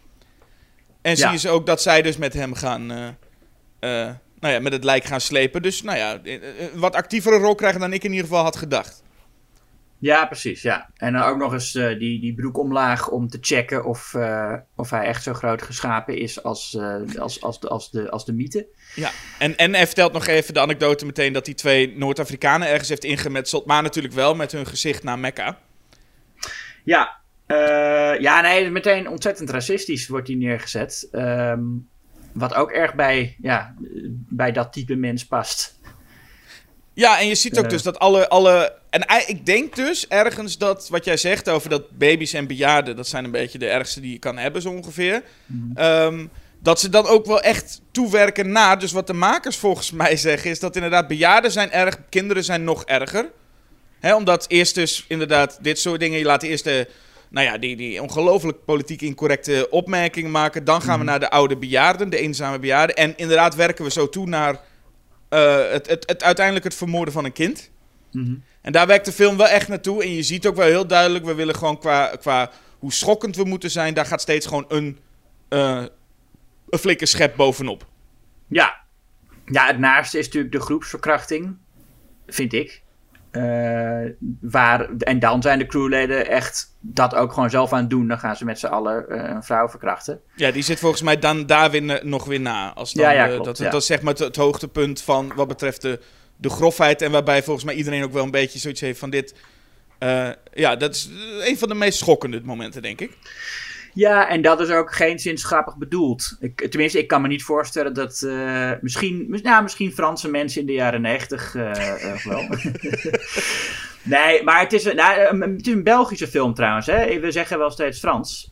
Speaker 6: En
Speaker 5: Ja.
Speaker 6: zie je ze ook dat zij dus met hem gaan, eh, nou ja, met het lijk gaan slepen. Dus nou ja, een wat actievere rol krijgen dan ik in ieder geval had gedacht.
Speaker 5: Ja, precies. Ja. En dan ook nog eens eh, die, die broek omlaag om te checken of, eh, of hij echt zo groot geschapen is als, eh, als, als, de, als, de, als de mythe.
Speaker 6: Ja, en, en hij vertelt nog even de anekdote meteen dat hij twee Noord-Afrikanen ergens heeft ingemetseld. Maar natuurlijk wel met hun gezicht naar Mekka.
Speaker 5: Ja, ja, nee, meteen ontzettend racistisch wordt hij neergezet. Ehm, wat ook erg bij, ja, bij dat type mens past.
Speaker 6: Ja, en je ziet ook dus dat alle, alle... En ik denk dus ergens dat wat jij zegt over dat baby's en bejaarden... dat zijn een beetje de ergste die je kan hebben zo ongeveer. Ehm, dat ze dan ook wel echt toewerken naar... Dus wat de makers volgens mij zeggen is dat inderdaad bejaarden zijn erg... kinderen zijn nog erger. Hè, omdat eerst dus inderdaad dit soort dingen... Je laat eerst de... Nou ja, die, die ongelooflijk politiek incorrecte opmerkingen maken. Dan gaan we naar de oude bejaarden, de eenzame bejaarden. En inderdaad werken we zo toe naar eh, het, het, het, uiteindelijk het vermoorden van een kind. En daar werkt de film wel echt naartoe. En je ziet ook wel heel duidelijk, we willen gewoon qua, qua hoe schokkend we moeten zijn, daar gaat steeds gewoon een, eh, een flinke schep bovenop.
Speaker 5: Ja. ja, het naaste is natuurlijk de groepsverkrachting, vind ik. Eh, waar, en dan zijn de crewleden echt dat ook gewoon zelf aan het doen. Dan gaan ze met z'n allen eh, een vrouw verkrachten.
Speaker 6: Ja, die zit volgens mij dan daar weer, nog weer na. Als dan,
Speaker 5: Ja, ja,
Speaker 6: eh,
Speaker 5: klopt,
Speaker 6: dat,
Speaker 5: ja.
Speaker 6: dat is zeg maar het, het hoogtepunt van wat betreft de, de grofheid. En waarbij volgens mij iedereen ook wel een beetje zoiets heeft van dit. ja, dat is een van de meest schokkende momenten, denk ik.
Speaker 5: Ja, en dat is ook geen zins grappig bedoeld. Ik, tenminste, ik kan me niet voorstellen dat eh, misschien, mis- nou, misschien Franse mensen in de jaren negentig eh, wel. nee, maar het is, een- nou, een- het is een Belgische film trouwens. Hè? We zeggen wel steeds Frans.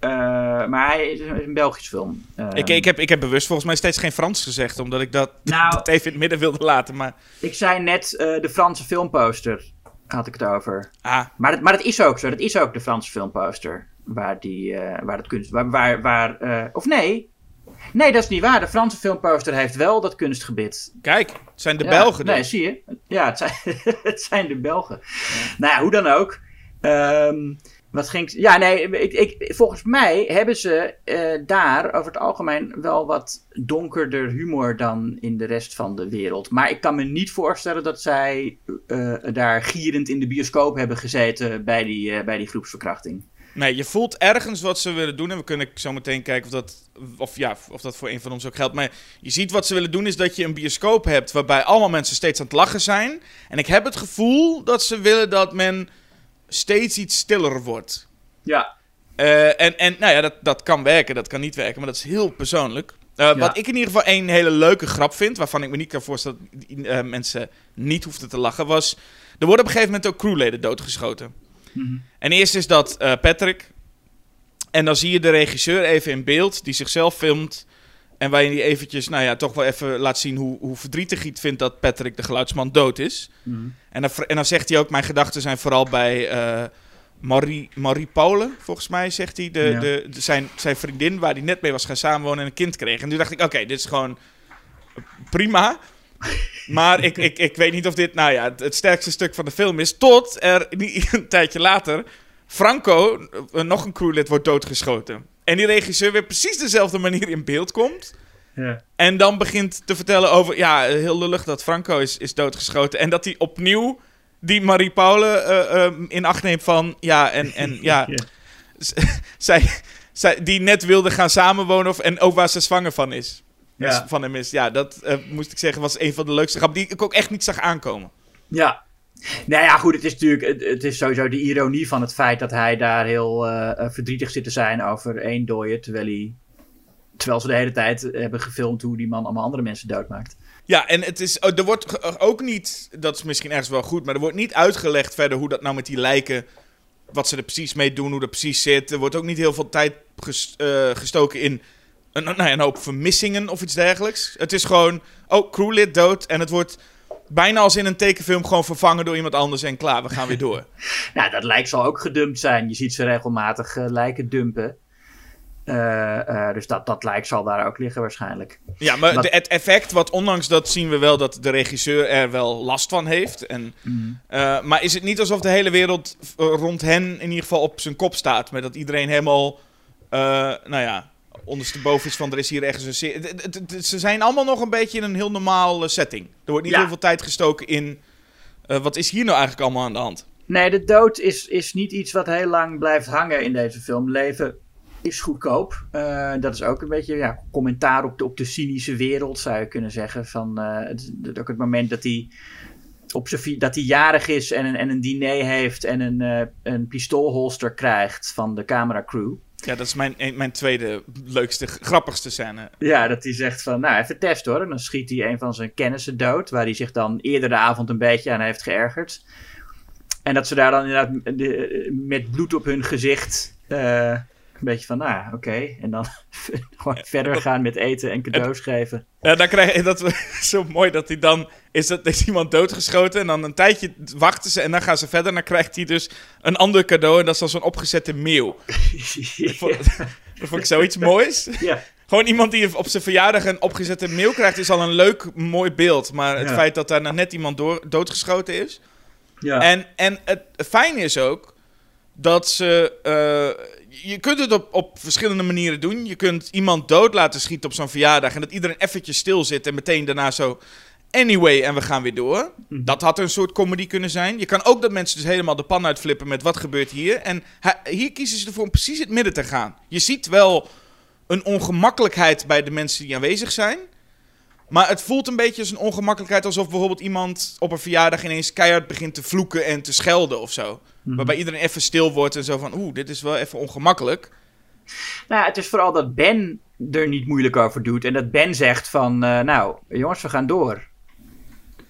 Speaker 5: Maar hij is een, is een Belgische film.
Speaker 6: Ik, ik, heb, ik heb bewust volgens mij steeds geen Frans gezegd, omdat ik dat,
Speaker 5: Nou-
Speaker 6: dat even in het midden wilde laten. Maar
Speaker 5: ik zei net de Franse filmposter, had ik het over.
Speaker 6: ah,
Speaker 5: Maar dat, maar dat is ook zo. Dat is ook de Franse filmposter. Waar, die, eh, waar dat kunst... Waar, waar, waar, eh, of nee. Nee, dat is niet waar. De Franse filmposter heeft wel dat kunstgebit.
Speaker 6: kijk, het zijn de
Speaker 5: Ja,
Speaker 6: Belgen dus.
Speaker 5: Nee, zie je. Ja, het zijn, het zijn de Belgen. Nou ja, hoe dan ook. Ehm, wat ging. Ja, nee, ik, ik, volgens mij hebben ze eh, daar over het algemeen wel wat donkerder humor dan in de rest van de wereld. Maar ik kan me niet voorstellen dat zij daar gierend in de bioscoop hebben gezeten bij die, bij die groepsverkrachting.
Speaker 6: Nee, je voelt ergens wat ze willen doen. En we kunnen zo meteen kijken of dat, of, ja, of dat voor een van ons ook geldt. Maar je ziet wat ze willen doen is dat je een bioscoop hebt waarbij allemaal mensen steeds aan het lachen zijn. En ik heb het gevoel dat ze willen dat men steeds iets stiller wordt.
Speaker 5: Ja,
Speaker 6: Eh, en, en nou ja, dat, dat kan werken, dat kan niet werken, maar dat is heel persoonlijk. Eh, Wat ik in ieder geval een hele leuke grap vind, waarvan ik me niet kan voorstellen dat eh, mensen niet hoefden te lachen, was... Er worden op een gegeven moment ook crewleden doodgeschoten. En eerst is dat eh, Patrick. En dan zie je de regisseur even in beeld, die zichzelf filmt. En waarin hij eventjes, nou ja, toch wel even laat zien hoe, hoe verdrietig hij het vindt dat Patrick, de geluidsman, dood is. En, dan, en dan zegt hij ook, mijn gedachten zijn vooral bij eh, Marie, Marie Paulen, volgens mij zegt hij. De,
Speaker 5: Ja.
Speaker 6: de, de- zijn, zijn vriendin, waar hij net mee was gaan samenwonen en een kind kreeg. En toen dacht ik, oké, dit is gewoon prima. Maar ik, ik, ik weet niet of dit, nou ja, het, het sterkste stuk van de film is. Tot er een tijdje later Franco, eh, nog een crewlid, wordt doodgeschoten. En die regisseur weer precies dezelfde manier in beeld komt.
Speaker 5: ja.
Speaker 6: En dan begint te vertellen over, ja, heel lullig dat Franco is, is doodgeschoten. En dat hij opnieuw die Marie Paule eh, eh, in acht neemt van, ja, en, en ja,
Speaker 5: Ja.
Speaker 6: zij, zij, die net wilde gaan samenwonen of, en ook waar ze zwanger van is.
Speaker 5: Ja.
Speaker 6: Van hem is. Ja, dat eh, moest ik zeggen was een van de leukste grappen die ik ook echt niet zag aankomen.
Speaker 5: Ja. Nou ja, goed, het is natuurlijk het, het is sowieso de ironie van het feit dat hij daar heel eh, eh, verdrietig zit te zijn over één dooie, terwijl hij terwijl ze de hele tijd hebben gefilmd hoe die man allemaal andere mensen doodmaakt.
Speaker 6: Ja, en het is, oh, er wordt ook niet, dat is misschien ergens wel goed, maar er wordt niet uitgelegd verder hoe dat nou met die lijken, wat ze er precies mee doen, hoe dat precies zit. Er wordt ook niet heel veel tijd ges- gestoken in een, nou ja, een hoop vermissingen of iets dergelijks. Het is gewoon, oh, crewlid dood en het wordt bijna als in een tekenfilm gewoon vervangen door iemand anders en klaar, we gaan weer door.
Speaker 5: Nou, dat lijk zal ook gedumpt zijn. Je ziet ze regelmatig eh, lijken dumpen. Eh, eh, dus dat, dat lijk zal daar ook liggen waarschijnlijk.
Speaker 6: Ja, maar
Speaker 5: Wat-
Speaker 6: de, het effect, wat ondanks dat zien we wel dat de regisseur er wel last van heeft. En, eh, maar is het niet alsof de hele wereld rond hen in ieder geval op zijn kop staat? Met dat iedereen helemaal, nou ja, ondersteboven is van er is hier ergens een Ze zijn allemaal nog een beetje in een heel normaal setting. Er wordt niet
Speaker 5: Ja.
Speaker 6: heel veel tijd gestoken in, eh, wat is hier nou eigenlijk allemaal aan de hand?
Speaker 5: Nee, de dood is, is niet iets wat heel lang blijft hangen in deze film. Leven is goedkoop. Eh, dat is ook een beetje ja, commentaar op de, op de cynische wereld, zou je kunnen zeggen. Van, eh, het, het- ook het moment dat hij, op dat hij jarig is en een, en een diner heeft en een, eh, een pistoolholster krijgt van de cameracrew.
Speaker 6: Ja, dat is mijn, mijn tweede leukste, grappigste scène.
Speaker 5: Ja, dat hij zegt van, nou even test hoor. En dan schiet hij een van zijn kennissen dood, waar hij zich dan eerder de avond een beetje aan heeft geërgerd. En dat ze daar dan inderdaad de- met bloed op hun gezicht eh, beetje van, nou ja, oké. En dan gewoon verder gaan met eten en cadeaus geven.
Speaker 6: Ja, dan krijg je dat zo mooi dat hij dan is, dat, is iemand doodgeschoten en dan een tijdje wachten ze en dan gaan ze verder en dan krijgt hij dus een ander cadeau en dat is dan zo'n opgezette meeuw. Dat vond, dat vond ik zoiets moois.
Speaker 5: ja,
Speaker 6: Gewoon iemand die op zijn verjaardag een opgezette meeuw krijgt is al een leuk, mooi beeld. Maar het
Speaker 5: Ja.
Speaker 6: feit dat daar nou net iemand door, doodgeschoten is.
Speaker 5: ja.
Speaker 6: En, en het fijne is ook dat ze. eh, je kunt het op, op verschillende manieren doen. Je kunt iemand dood laten schieten op zo'n verjaardag. En dat iedereen eventjes stil zit en meteen daarna zo. Anyway, en we gaan weer door. Dat had een soort comedy kunnen zijn. Je kan ook dat mensen dus helemaal de pan uitflippen met wat gebeurt hier. En hier kiezen ze ervoor om precies in het midden te gaan. Je ziet wel een ongemakkelijkheid bij de mensen die aanwezig zijn. Maar het voelt een beetje als een ongemakkelijkheid alsof bijvoorbeeld iemand op een verjaardag ineens keihard begint te vloeken en te schelden of zo. Waarbij iedereen even stil wordt en zo van, oeh, dit is wel even ongemakkelijk.
Speaker 5: Nou, ja, het is vooral dat Ben er niet moeilijk over doet. En dat Ben zegt van, eh, nou, jongens, we gaan door.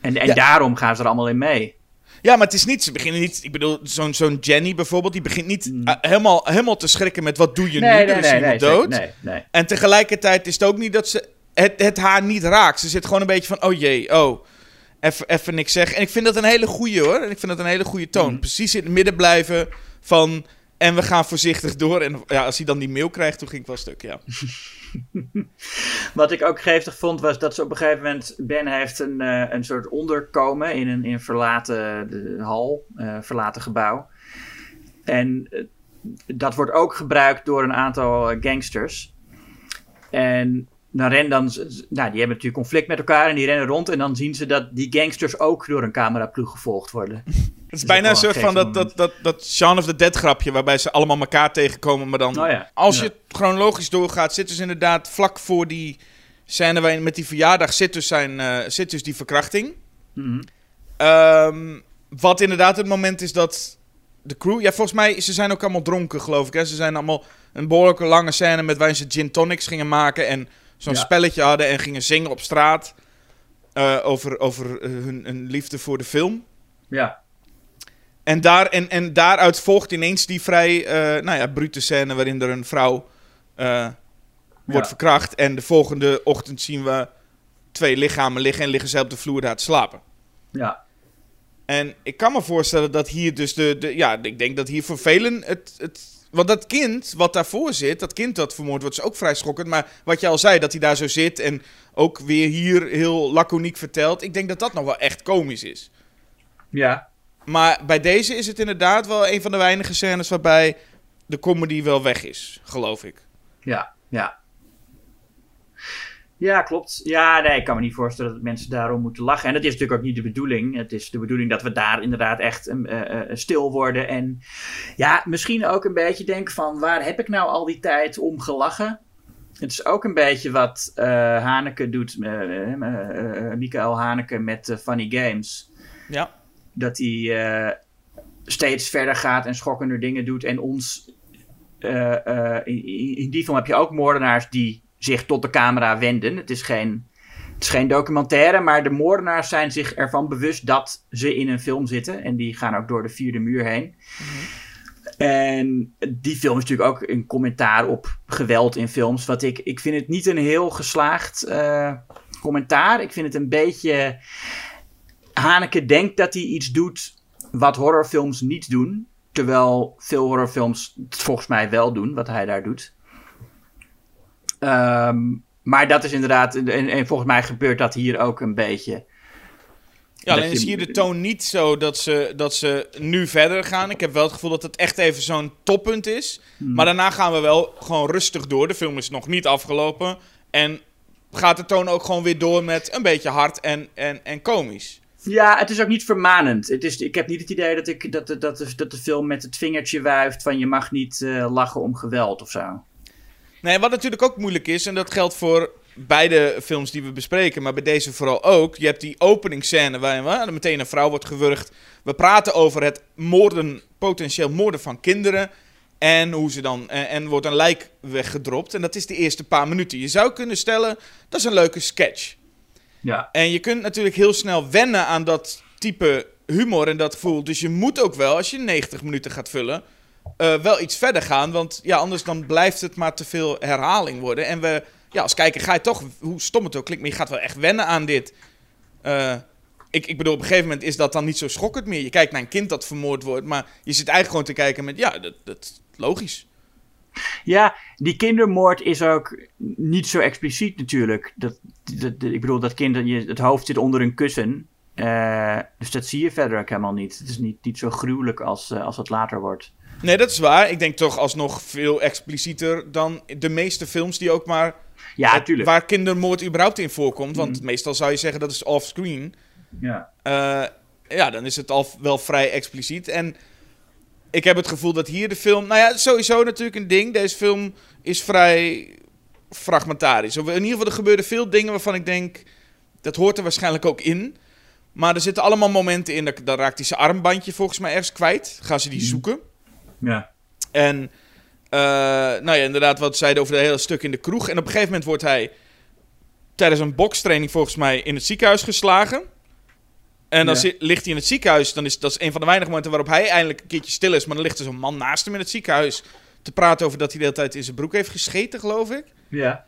Speaker 5: En, en
Speaker 6: Ja.
Speaker 5: daarom gaan ze er allemaal in mee.
Speaker 6: Ja, maar het is niet, ze beginnen niet, ik bedoel, zo'n zo'n Jenny bijvoorbeeld, die begint niet eh, helemaal, helemaal te schrikken met wat doe je nu, er is iemand dood.
Speaker 5: Nee, nee.
Speaker 6: En tegelijkertijd is het ook niet dat ze het, het haar niet raakt. Ze zit gewoon een beetje van, oh jee, oh, even, niks zeggen. En ik vind dat een hele goeie hoor. En ik vind dat een hele goede toon. Precies in het midden blijven van, en we gaan voorzichtig door. En ja, als hij dan die mail krijgt, toen ging ik wel stuk, ja.
Speaker 5: Wat ik ook geestig vond, was dat ze op een gegeven moment... Ben heeft een, eh, een soort onderkomen in een in verlaten de, hal, eh, verlaten gebouw. En eh, dat wordt ook gebruikt door een aantal gangsters. En dan rennen dan... Nou, die hebben natuurlijk conflict met elkaar en die rennen rond. En dan zien ze dat die gangsters ook door een cameraploeg gevolgd worden.
Speaker 6: Het is bijna een soort van dat, dat, dat, dat Shaun of the Dead grapje, waarbij ze allemaal elkaar tegenkomen. Maar dan,
Speaker 5: Oh ja.
Speaker 6: als
Speaker 5: Ja.
Speaker 6: je chronologisch doorgaat, zit dus inderdaad vlak voor die scène waarin met die verjaardag zit dus, zijn, eh, zit dus die verkrachting.
Speaker 5: Mhm.
Speaker 6: Ehm, wat inderdaad het moment is dat de crew... Ja, volgens mij, ze zijn ook allemaal dronken, geloof ik. Hè? Ze zijn allemaal een behoorlijke lange scène met waarin ze gin tonics gingen maken... en zo'n
Speaker 5: Ja.
Speaker 6: spelletje hadden en gingen zingen op straat... eh, over, over eh, hun, hun liefde voor de film.
Speaker 5: Ja.
Speaker 6: En, daar, en, en daaruit volgt ineens die vrij eh, nou ja, brute scène... waarin er een vrouw wordt
Speaker 5: Ja.
Speaker 6: verkracht... en de volgende ochtend zien we twee lichamen liggen... en liggen ze op de vloer daar te slapen.
Speaker 5: Ja.
Speaker 6: En ik kan me voorstellen dat hier dus de... de ja, ik denk dat hier voor velen het... het want dat kind wat daarvoor zit, dat kind dat vermoord wordt, is ook vrij schokkend. Maar wat je al zei, dat hij daar zo zit en ook weer hier heel laconiek vertelt. Ik denk dat dat nog wel echt komisch is.
Speaker 5: Ja.
Speaker 6: Maar bij deze is het inderdaad wel een van de weinige scènes waarbij de comedy wel weg is, geloof ik.
Speaker 5: Ja. Ja. Ja, klopt. Ja, nee, ik kan me niet voorstellen dat mensen daarom moeten lachen. En dat is natuurlijk ook niet de bedoeling. Het is de bedoeling dat we daar inderdaad echt eh, eh, stil worden. En ja, misschien ook een beetje denken van... waar heb ik nou al die tijd om gelachen? Het is ook een beetje wat eh Haneke doet, eh eh, eh, eh, Michael Haneke met eh, Funny Games.
Speaker 6: Ja.
Speaker 5: Dat hij eh, steeds verder gaat en schokkender dingen doet. En ons... eh, eh, in, in- in die film heb je ook moordenaars die zich tot de camera wenden. Het is geen, het is geen documentaire, maar de moordenaars zijn zich ervan bewust dat ze in een film zitten. En die gaan ook door de vierde muur heen. En die film is natuurlijk ook een commentaar op geweld in films. Wat ik, ik vind het niet een heel geslaagd eh, commentaar. Ik vind het een beetje. Haneke denkt dat hij iets doet wat horrorfilms niet doen. Terwijl veel horrorfilms het volgens mij wel doen, wat hij daar doet. Ehm, maar dat is inderdaad, en, en volgens mij gebeurt dat hier ook een beetje.
Speaker 6: Ja, alleen is hier de toon niet zo dat ze, dat ze nu verder gaan. Ik heb wel het gevoel dat het echt even zo'n toppunt is.
Speaker 5: Hmm.
Speaker 6: Maar daarna gaan we wel gewoon rustig door. De film is nog niet afgelopen. En gaat de toon ook gewoon weer door met een beetje hard en, en, en komisch.
Speaker 5: Ja, het is ook niet vermanend. Het is, ik heb niet het idee dat, ik, dat, de- dat, de, dat de film met het vingertje wuift van je mag niet eh, lachen om geweld of zo.
Speaker 6: Nee, wat natuurlijk ook moeilijk is, en dat geldt voor beide films die we bespreken, maar bij deze vooral ook. Je hebt die openingsscène waarin we, meteen een vrouw wordt gewurgd. We praten over het moorden, potentieel moorden van kinderen. En hoe ze dan. En, en wordt een lijk weggedropt. En dat is de eerste paar minuten. Je zou kunnen stellen, dat is een leuke sketch.
Speaker 5: Ja.
Speaker 6: En je kunt natuurlijk heel snel wennen aan dat type humor en dat gevoel. Dus je moet ook wel, als je 90 minuten gaat vullen, eh, wel iets verder gaan. Want ja, anders dan blijft het maar te veel herhaling worden. En we, ja, als kijker ga je toch, hoe stom het ook klinkt, maar je gaat wel echt wennen aan dit. Eh, ik, ik bedoel, op een gegeven moment is dat dan niet zo schokkend meer. Je kijkt naar een kind dat vermoord wordt, maar je zit eigenlijk gewoon te kijken met, ja, dat, dat is logisch.
Speaker 5: Ja, die kindermoord is ook niet zo expliciet natuurlijk. Dat, dat, ik bedoel, dat kind, je, het hoofd zit onder een kussen. Eh, dus dat zie je verder ook helemaal niet. Het is niet, niet zo gruwelijk als, als het later wordt.
Speaker 6: Nee, dat is waar. Ik denk toch alsnog veel explicieter dan de meeste films die ook maar
Speaker 5: Ja, natuurlijk.
Speaker 6: waar kindermoord überhaupt in voorkomt. Want
Speaker 5: Mhm.
Speaker 6: meestal zou je zeggen dat is offscreen.
Speaker 5: Ja.
Speaker 6: Eh ja, dan is het al wel vrij expliciet. En ik heb het gevoel dat hier de film... Nou ja, sowieso natuurlijk een ding. Deze film is vrij fragmentarisch. In ieder geval, er gebeuren veel dingen waarvan ik denk... Dat hoort er waarschijnlijk ook in. Maar er zitten allemaal momenten in. dat- Dan raakt hij zijn armbandje volgens mij ergens kwijt. Gaan ze die
Speaker 5: Mhm.
Speaker 6: zoeken.
Speaker 5: Ja.
Speaker 6: En, eh, nou ja, inderdaad, wat zeiden over het hele stuk in de kroeg. En op een gegeven moment wordt hij tijdens een bokstraining volgens mij in het ziekenhuis geslagen. En dan
Speaker 5: Ja.
Speaker 6: zit- ligt hij in het ziekenhuis. Dan is, dat is een van de weinige momenten waarop hij eindelijk een keertje stil is. Maar dan ligt er zo'n man naast hem in het ziekenhuis te praten over dat hij de hele tijd in zijn broek heeft gescheten, geloof ik.
Speaker 5: Ja.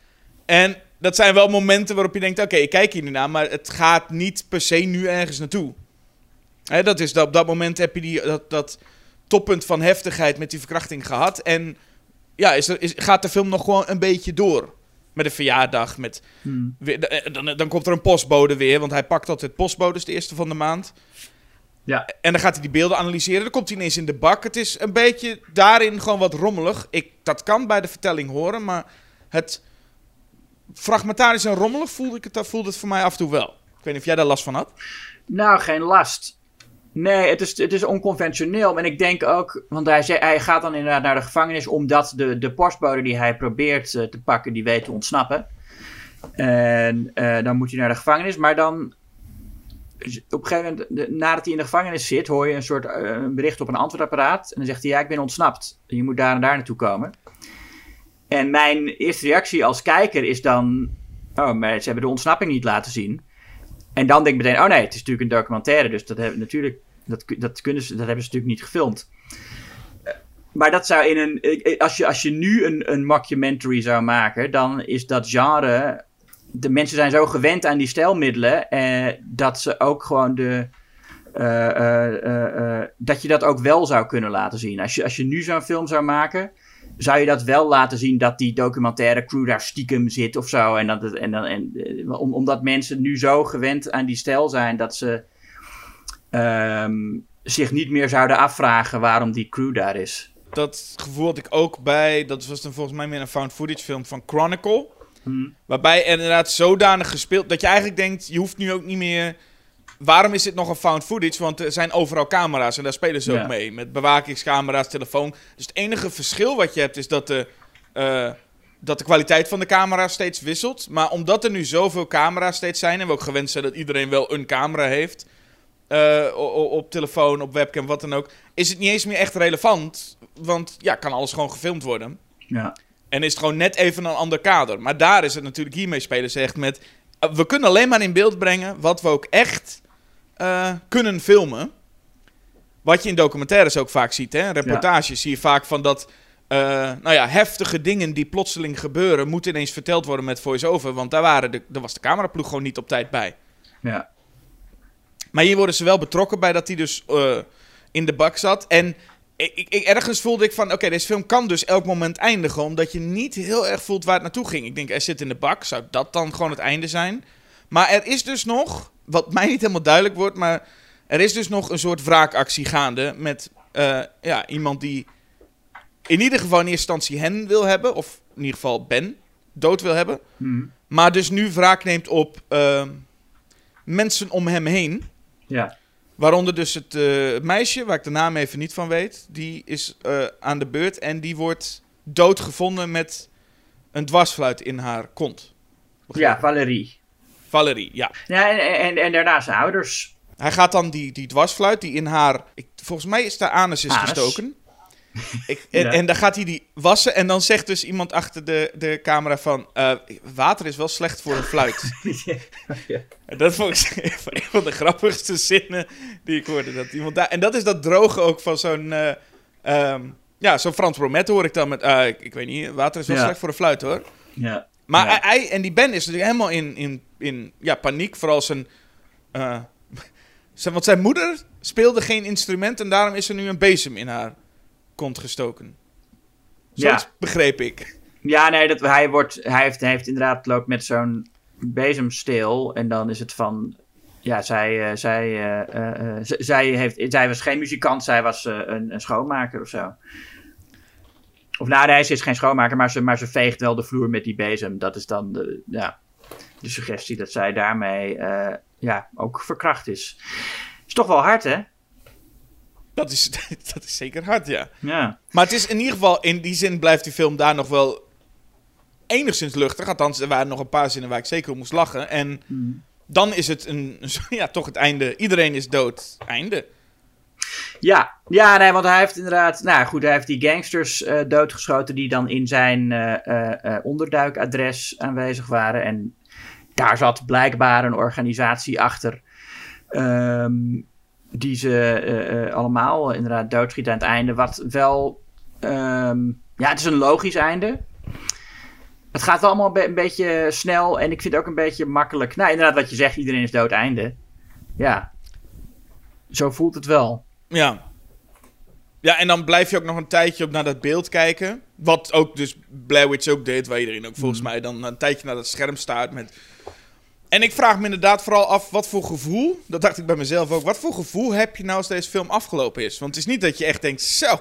Speaker 6: En dat zijn wel momenten waarop je denkt: oké, ik kijk hier nu naar, maar het gaat niet per se nu ergens naartoe. Hè, dat is dat, op dat moment heb je die, dat, dat toppunt van heftigheid met die verkrachting gehad. En ja, is er, is, gaat de film nog gewoon een beetje door. Met een verjaardag, met
Speaker 5: Hmm.
Speaker 6: weer- eh, dan, dan komt er een postbode weer, want hij pakt altijd postbodes de eerste van de maand.
Speaker 5: Ja.
Speaker 6: En dan gaat hij die beelden analyseren. Dan komt hij ineens in de bak. Het is een beetje daarin gewoon wat rommelig. Ik, dat kan bij de vertelling horen, maar het fragmentarisch en rommelig voelde, ik het, voelde het voor mij af en toe wel. Ik weet niet of jij daar last van had.
Speaker 5: Nou, geen last. Nee, het is, het is onconventioneel. En ik denk ook, want hij, zei, hij gaat dan inderdaad naar de gevangenis omdat de, de postbode die hij probeert eh, te pakken, die weet te ontsnappen. En eh, dan moet hij naar de gevangenis. Maar dan, op een gegeven moment, nadat hij in de gevangenis zit, hoor je een soort eh, een bericht op een antwoordapparaat. En dan zegt hij, ja, ik ben ontsnapt. Je moet daar en daar naartoe komen. En mijn eerste reactie als kijker is dan, oh, maar ze hebben de ontsnapping niet laten zien. En dan denk ik meteen, oh nee, het is natuurlijk een documentaire, dus dat, hebben, natuurlijk, dat, dat, kunnen ze, dat hebben ze natuurlijk niet gefilmd. Eh, Maar dat zou in een. Als je, als je nu een, een mockumentary zou maken, dan is dat genre. De mensen zijn zo gewend aan die stijlmiddelen. Eh, dat ze ook gewoon de. eh, eh, dat je dat ook wel zou kunnen laten zien. Als je, als je nu zo'n film zou maken, zou je dat wel laten zien dat die documentaire crew daar stiekem zit of zo. En dat en dan, en, om, omdat mensen nu zo gewend aan die stijl zijn dat ze ehm, zich niet meer zouden afvragen waarom die crew daar is.
Speaker 6: Dat gevoel had ik ook bij, dat was dan volgens mij meer een found footage film van Chronicle.
Speaker 5: Hmm.
Speaker 6: Waarbij er inderdaad zodanig gespeeld, dat je eigenlijk denkt, je hoeft nu ook niet meer... Waarom is dit nog een found footage? Want er zijn overal camera's en daar spelen ze
Speaker 5: Ja.
Speaker 6: ook mee. Met bewakingscamera's, telefoon. Dus het enige verschil wat je hebt is dat de, eh, dat de kwaliteit van de camera steeds wisselt. Maar omdat er nu zoveel camera's steeds zijn en we ook gewend zijn dat iedereen wel een camera heeft... eh, op telefoon, op webcam, wat dan ook... is het niet eens meer echt relevant. Want ja, kan alles gewoon gefilmd worden.
Speaker 5: Ja.
Speaker 6: En is het gewoon net even een ander kader. Maar daar is het natuurlijk hiermee spelen ze echt met... eh, We kunnen alleen maar in beeld brengen wat we ook echt eh, kunnen filmen. Wat je in documentaires ook vaak ziet. Hè? Reportages zie je vaak van dat... nou ja, heftige dingen die plotseling gebeuren... moeten ineens verteld worden met voice-over. Want daar, waren de, daar was de cameraploeg gewoon niet op tijd bij.
Speaker 5: Ja.
Speaker 6: Maar hier worden ze wel betrokken bij dat hij dus eh, in de bak zat. En ik, ik, ergens voelde ik van, oké, deze film kan dus elk moment eindigen. Omdat je niet heel erg voelt waar het naartoe ging. Ik denk, hij zit in de bak. Zou dat dan gewoon het einde zijn? Maar er is dus nog, wat mij niet helemaal duidelijk wordt... maar er is dus nog een soort wraakactie gaande met eh, ja, iemand die... in ieder geval in eerste instantie hen wil hebben. Of in ieder geval Ben dood wil hebben.
Speaker 5: Hm.
Speaker 6: Maar dus nu wraak neemt op eh, mensen om hem heen...
Speaker 5: Ja.
Speaker 6: Waaronder dus het eh, meisje, waar ik de naam even niet van weet, die is eh, aan de beurt en die wordt doodgevonden met een dwarsfluit in haar kont.
Speaker 5: ja, Valerie.
Speaker 6: Valerie, ja.
Speaker 5: Ja, en, en, en daarna zijn ouders.
Speaker 6: Hij gaat dan die, die dwarsfluit die in haar, ik, volgens mij is daar anus is
Speaker 5: Anus.
Speaker 6: gestoken. Ik, en,
Speaker 5: Ja.
Speaker 6: en dan gaat hij die wassen en dan zegt dus iemand achter de, de camera van, eh, water is wel slecht voor een fluit.
Speaker 5: ja.
Speaker 6: En dat vond ik een van de grappigste zinnen die ik hoorde. Dat iemand daar, en dat is dat droge ook van zo'n... eh, ehm, ja, zo'n Frans Bromet hoor ik dan met... eh, ik, ik weet niet, water is wel
Speaker 5: Ja.
Speaker 6: slecht voor de fluit hoor.
Speaker 5: ja.
Speaker 6: Maar
Speaker 5: Ja.
Speaker 6: hij, en die Ben is natuurlijk helemaal in, in, in ja, paniek. Vooral zijn, eh, zijn... Want zijn moeder speelde geen instrument... en daarom is er nu een bezem in haar kont gestoken. Zoiets
Speaker 5: Ja.
Speaker 6: begreep ik.
Speaker 5: Ja, nee, dat, hij, wordt, hij, heeft, hij heeft inderdaad loopt met zo'n bezemsteel. En dan is het van. Ja, zij, eh, zij, eh, eh, zij, heeft, zij was geen muzikant, zij was een, een schoonmaker of zo. Of nou, nee, ze is geen schoonmaker, maar ze, maar ze veegt wel de vloer met die bezem. Dat is dan de, ja, de suggestie dat zij daarmee ja, ook verkracht is. Is toch wel hard, hè?
Speaker 6: Dat is, dat is zeker hard, ja.
Speaker 5: Ja.
Speaker 6: Maar het is in ieder geval, in die zin blijft die film daar nog wel enigszins luchtig. Althans, er waren nog een paar zinnen waar ik zeker om moest lachen. En dan is het een, ja, toch het einde. Iedereen is dood. Einde.
Speaker 5: Ja, ja nee, want hij heeft inderdaad. Nou goed, hij heeft die gangsters eh, doodgeschoten. die dan in zijn eh, eh, onderduikadres aanwezig waren. En daar zat blijkbaar een organisatie achter. ehm, die ze eh, eh, allemaal eh, inderdaad doodschieten aan het einde. Wat wel. ehm, ja, het is een logisch einde. Het gaat allemaal een, be- een beetje snel. En ik vind het ook een beetje makkelijk. Nou, inderdaad, wat je zegt, iedereen is dood einde. Ja. Zo voelt het wel.
Speaker 6: Ja. Ja, en dan blijf je ook nog een tijdje op naar dat beeld kijken. Wat ook dus Blair Witch ook deed, waar iedereen ook volgens mij dan een tijdje naar dat scherm staat met... En ik vraag me inderdaad vooral af, wat voor gevoel, dat dacht ik bij mezelf ook, wat voor gevoel heb je nou als deze film afgelopen is? Want het is niet dat je echt denkt, zo,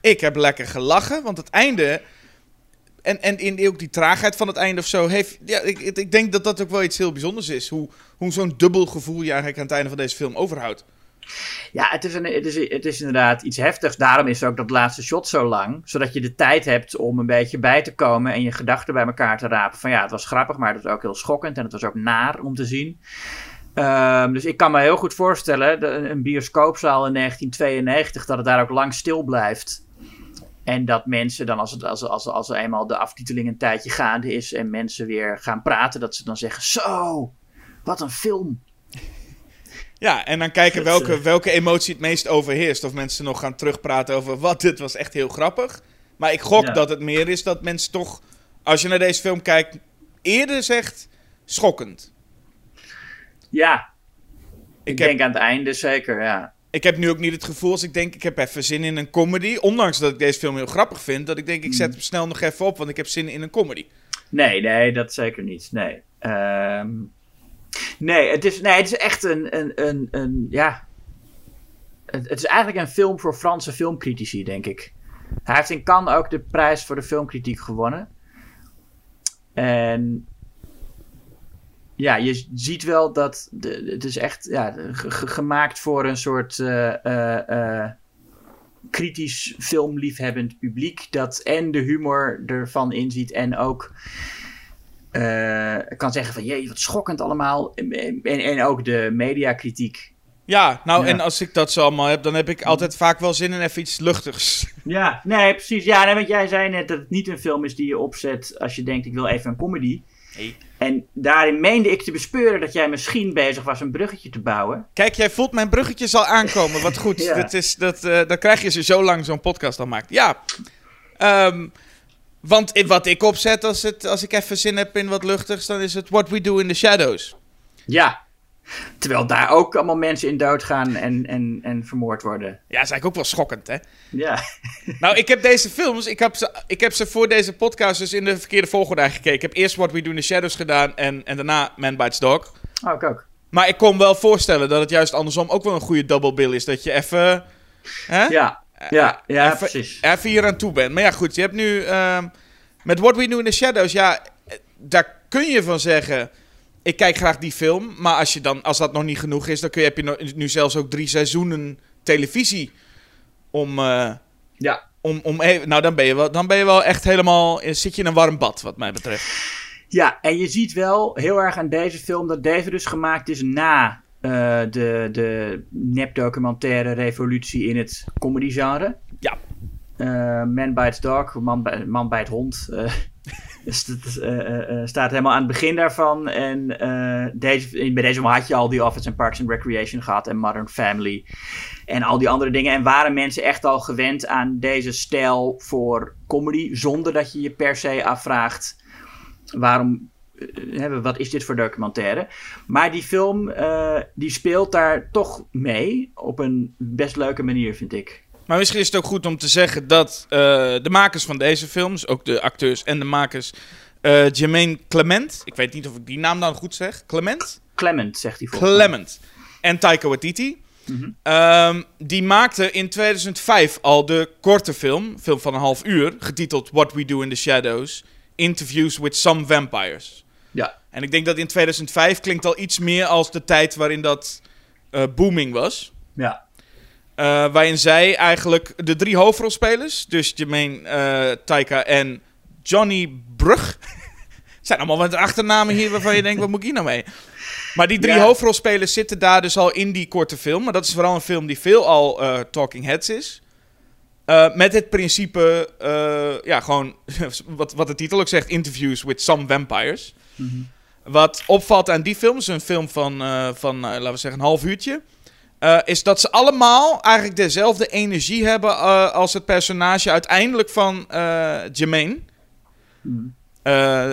Speaker 6: ik heb lekker gelachen, want het einde... En, en in ook die traagheid van het einde of zo, heeft, ja, ik, ik denk dat dat ook wel iets heel bijzonders is. Hoe, hoe zo'n dubbel gevoel je eigenlijk aan het einde van deze film overhoudt.
Speaker 5: Ja, het is, een, het, is, inderdaad iets heftigs. Daarom is ook dat laatste shot zo lang. Zodat je de tijd hebt om een beetje bij te komen en je gedachten bij elkaar te rapen. Van ja, het was grappig, maar het was ook heel schokkend en het was ook naar om te zien. Ehm, dus ik kan me heel goed voorstellen, een bioscoopzaal in 1992, dat het daar ook lang stil blijft. En dat mensen dan, als, het, als, als, als eenmaal de aftiteling een tijdje gaande is en mensen weer gaan praten, dat ze dan zeggen: Zo, wat een film.
Speaker 6: Ja, en dan kijken welke, welke emotie het meest overheerst. Of mensen nog gaan terugpraten over wat, dit was echt heel grappig. Maar ik gok
Speaker 5: Ja.
Speaker 6: dat het meer is dat mensen toch, als je naar deze film kijkt, eerder zegt schokkend.
Speaker 5: Ja, ik,
Speaker 6: Ik heb,
Speaker 5: denk aan het einde zeker, ja.
Speaker 6: ik heb nu ook niet het gevoel als ik denk, ik heb even zin in een comedy. Ondanks dat ik deze film heel grappig vind, dat ik denk, ik zet hem snel nog even op, want ik heb zin in een comedy.
Speaker 5: Nee, nee, dat zeker niet. Nee. Ehm, nee, het is, nee, het is echt een, een, een, een ja. Het, is eigenlijk een film voor Franse filmcritici, denk ik. Hij heeft in Cannes ook de prijs voor de filmkritiek gewonnen. En ja, je ziet wel dat de, het is echt ja, ge- ge- gemaakt voor een soort eh, eh, eh, kritisch filmliefhebbend publiek dat en de humor ervan inziet en ook eh, kan zeggen van jee, wat schokkend allemaal. En, en, en ook de mediakritiek.
Speaker 6: Ja, nou
Speaker 5: Ja.
Speaker 6: en als ik dat zo allemaal heb, dan heb ik altijd vaak wel zin in even iets luchtigs.
Speaker 5: Ja, nee, precies. Ja, nee, want jij zei net dat het niet een film is die je opzet als je denkt ik wil even een comedy.
Speaker 6: Nee.
Speaker 5: En daarin meende ik te bespeuren dat jij misschien bezig was een bruggetje te bouwen.
Speaker 6: Kijk, jij voelt mijn bruggetjes al aankomen. Wat goed.
Speaker 5: Ja.
Speaker 6: dat is, dat, eh, dan krijg je ze zo lang zo'n podcast al maakt. Ja. Ehm, want wat ik opzet als, het, als ik even zin heb in wat luchtigs, dan is het What We Do in the Shadows.
Speaker 5: Ja. Terwijl daar ook allemaal mensen in doodgaan en, en, en vermoord worden.
Speaker 6: Ja, dat is eigenlijk ook wel schokkend, hè?
Speaker 5: Ja.
Speaker 6: Nou, ik heb deze films, ik heb, ze, ik heb ze voor deze podcast dus in de verkeerde volgorde gekeken. Ik heb eerst What We Do in the Shadows gedaan en, en daarna Man Bites Dog.
Speaker 5: Oh, ik ook.
Speaker 6: Maar ik kon wel voorstellen dat het juist andersom ook wel een goede double bill is. Dat je even... Hè?
Speaker 5: Ja. Ja, ja,
Speaker 6: even,
Speaker 5: precies.
Speaker 6: Even hier aan toe bent. Maar ja, goed, je hebt nu... ehm, met What We Do in the Shadows, ja... eh, Daar kun je van zeggen... Ik kijk graag die film. Maar als, je dan, als dat nog niet genoeg is... Dan kun je, heb je nu zelfs ook drie seizoenen televisie... Om... eh,
Speaker 5: Ja.
Speaker 6: om, om even, nou, dan ben, je wel, dan ben je wel echt helemaal... Zit je in een warm bad, wat mij betreft.
Speaker 5: Ja, en je ziet wel heel erg aan deze film dat deze dus gemaakt is na eh, de, de nepdocumentaire revolutie in het comedygenre.
Speaker 6: Ja.
Speaker 5: Eh, Man Bites Dog, Man, bij, man bijt hond. eh, staat helemaal aan het begin daarvan. En deze, bij deze had je al The Office en Parks and Recreation gehad en Modern Family. En al die andere dingen. En waren mensen echt al gewend aan deze stijl voor comedy. Zonder dat je je per se afvraagt waarom. Eh, hebben wat is dit voor documentaire? Maar die film eh, die speelt daar toch mee. Op een best leuke manier, vind ik.
Speaker 6: Maar misschien is het ook goed om te zeggen dat eh, de makers van deze films, ook de acteurs en de makers, eh Jermaine Clement, ik weet niet of ik die naam dan goed zeg, Clement?
Speaker 5: Clement, zegt hij volgens.
Speaker 6: Clement. En Taika Waititi. Ehm, die maakte in 2005 al de korte film, film van een half uur, getiteld What We Do in the Shadows, Interviews with Some Vampires.
Speaker 5: Ja.
Speaker 6: En ik denk dat in 2005 klinkt al iets meer als de tijd waarin dat eh, booming was.
Speaker 5: Ja.
Speaker 6: Eh, waarin zij eigenlijk de drie hoofdrolspelers, dus Jermaine, eh Taika en Johnny Brug. zijn allemaal wat achternamen hier waarvan je denkt, wat moet ik hier nou mee? Maar die drie
Speaker 5: Ja.
Speaker 6: hoofdrolspelers zitten daar dus al in die korte film. Maar dat is vooral een film die veel al Talking Heads is. Eh, met het principe, eh, ja, gewoon wat, wat de titel ook zegt: Interviews with Some Vampires. Wat opvalt aan die film, is een film van, eh, van laten we zeggen, een half uurtje. is dat ze allemaal eigenlijk dezelfde energie hebben als het personage uiteindelijk van Jermaine. Eh,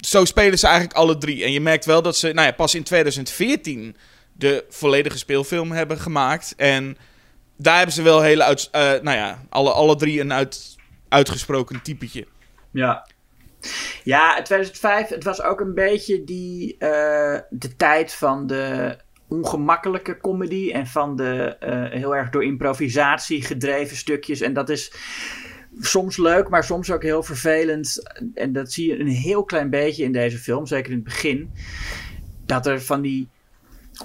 Speaker 6: zo spelen ze eigenlijk alle drie. En je merkt wel dat ze nou ja, pas in 2014 de volledige speelfilm hebben gemaakt. En daar hebben ze wel hele uit, eh, nou ja, alle, alle drie een uit, uitgesproken typetje.
Speaker 5: Ja. Ja, 2005, het was ook een beetje die, eh, de tijd van de ongemakkelijke comedy en van de eh, heel erg door improvisatie gedreven stukjes. En dat is soms leuk, maar soms ook heel vervelend. En dat zie je een heel klein beetje in deze film, zeker in het begin. Dat er van die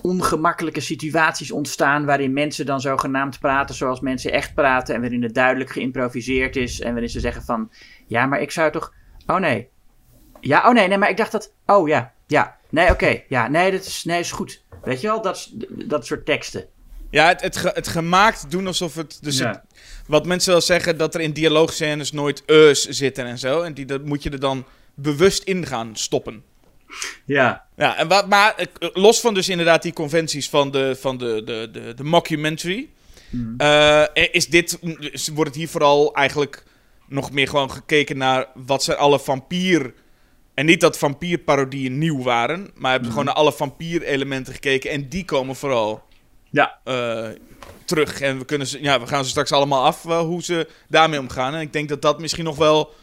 Speaker 5: ongemakkelijke situaties ontstaan waarin mensen dan zogenaamd praten zoals mensen echt praten en waarin het duidelijk geïmproviseerd is en waarin ze zeggen van ja, maar ik zou toch. Oh nee. Ja, oh nee, nee, maar ik dacht dat. Oh ja, ja. Nee, oké. Ja, nee, dat is, nee, is goed. Weet je wel, dat, dat soort teksten.
Speaker 6: Ja, het, het, ge- het gemaakt doen alsof het... Dus
Speaker 5: Ja.
Speaker 6: het- wat mensen wel zeggen, dat er in dialoogscènes nooit eus zitten en zo. En die, dat moet je er dan bewust in gaan stoppen.
Speaker 5: Ja.
Speaker 6: Ja, en wat, maar eh, los van dus inderdaad die conventies van de, van de, de, de, de mockumentary... eh, is dit, wordt het hier vooral eigenlijk nog meer gewoon gekeken naar wat zijn alle vampier... En niet dat vampierparodieën nieuw waren, maar hebben gewoon naar alle vampierelementen gekeken. En die komen vooral
Speaker 5: Ja.
Speaker 6: eh, terug. En we, kunnen ze, ja, we gaan ze straks allemaal af hoe ze daarmee omgaan. En ik denk dat dat misschien nog wel,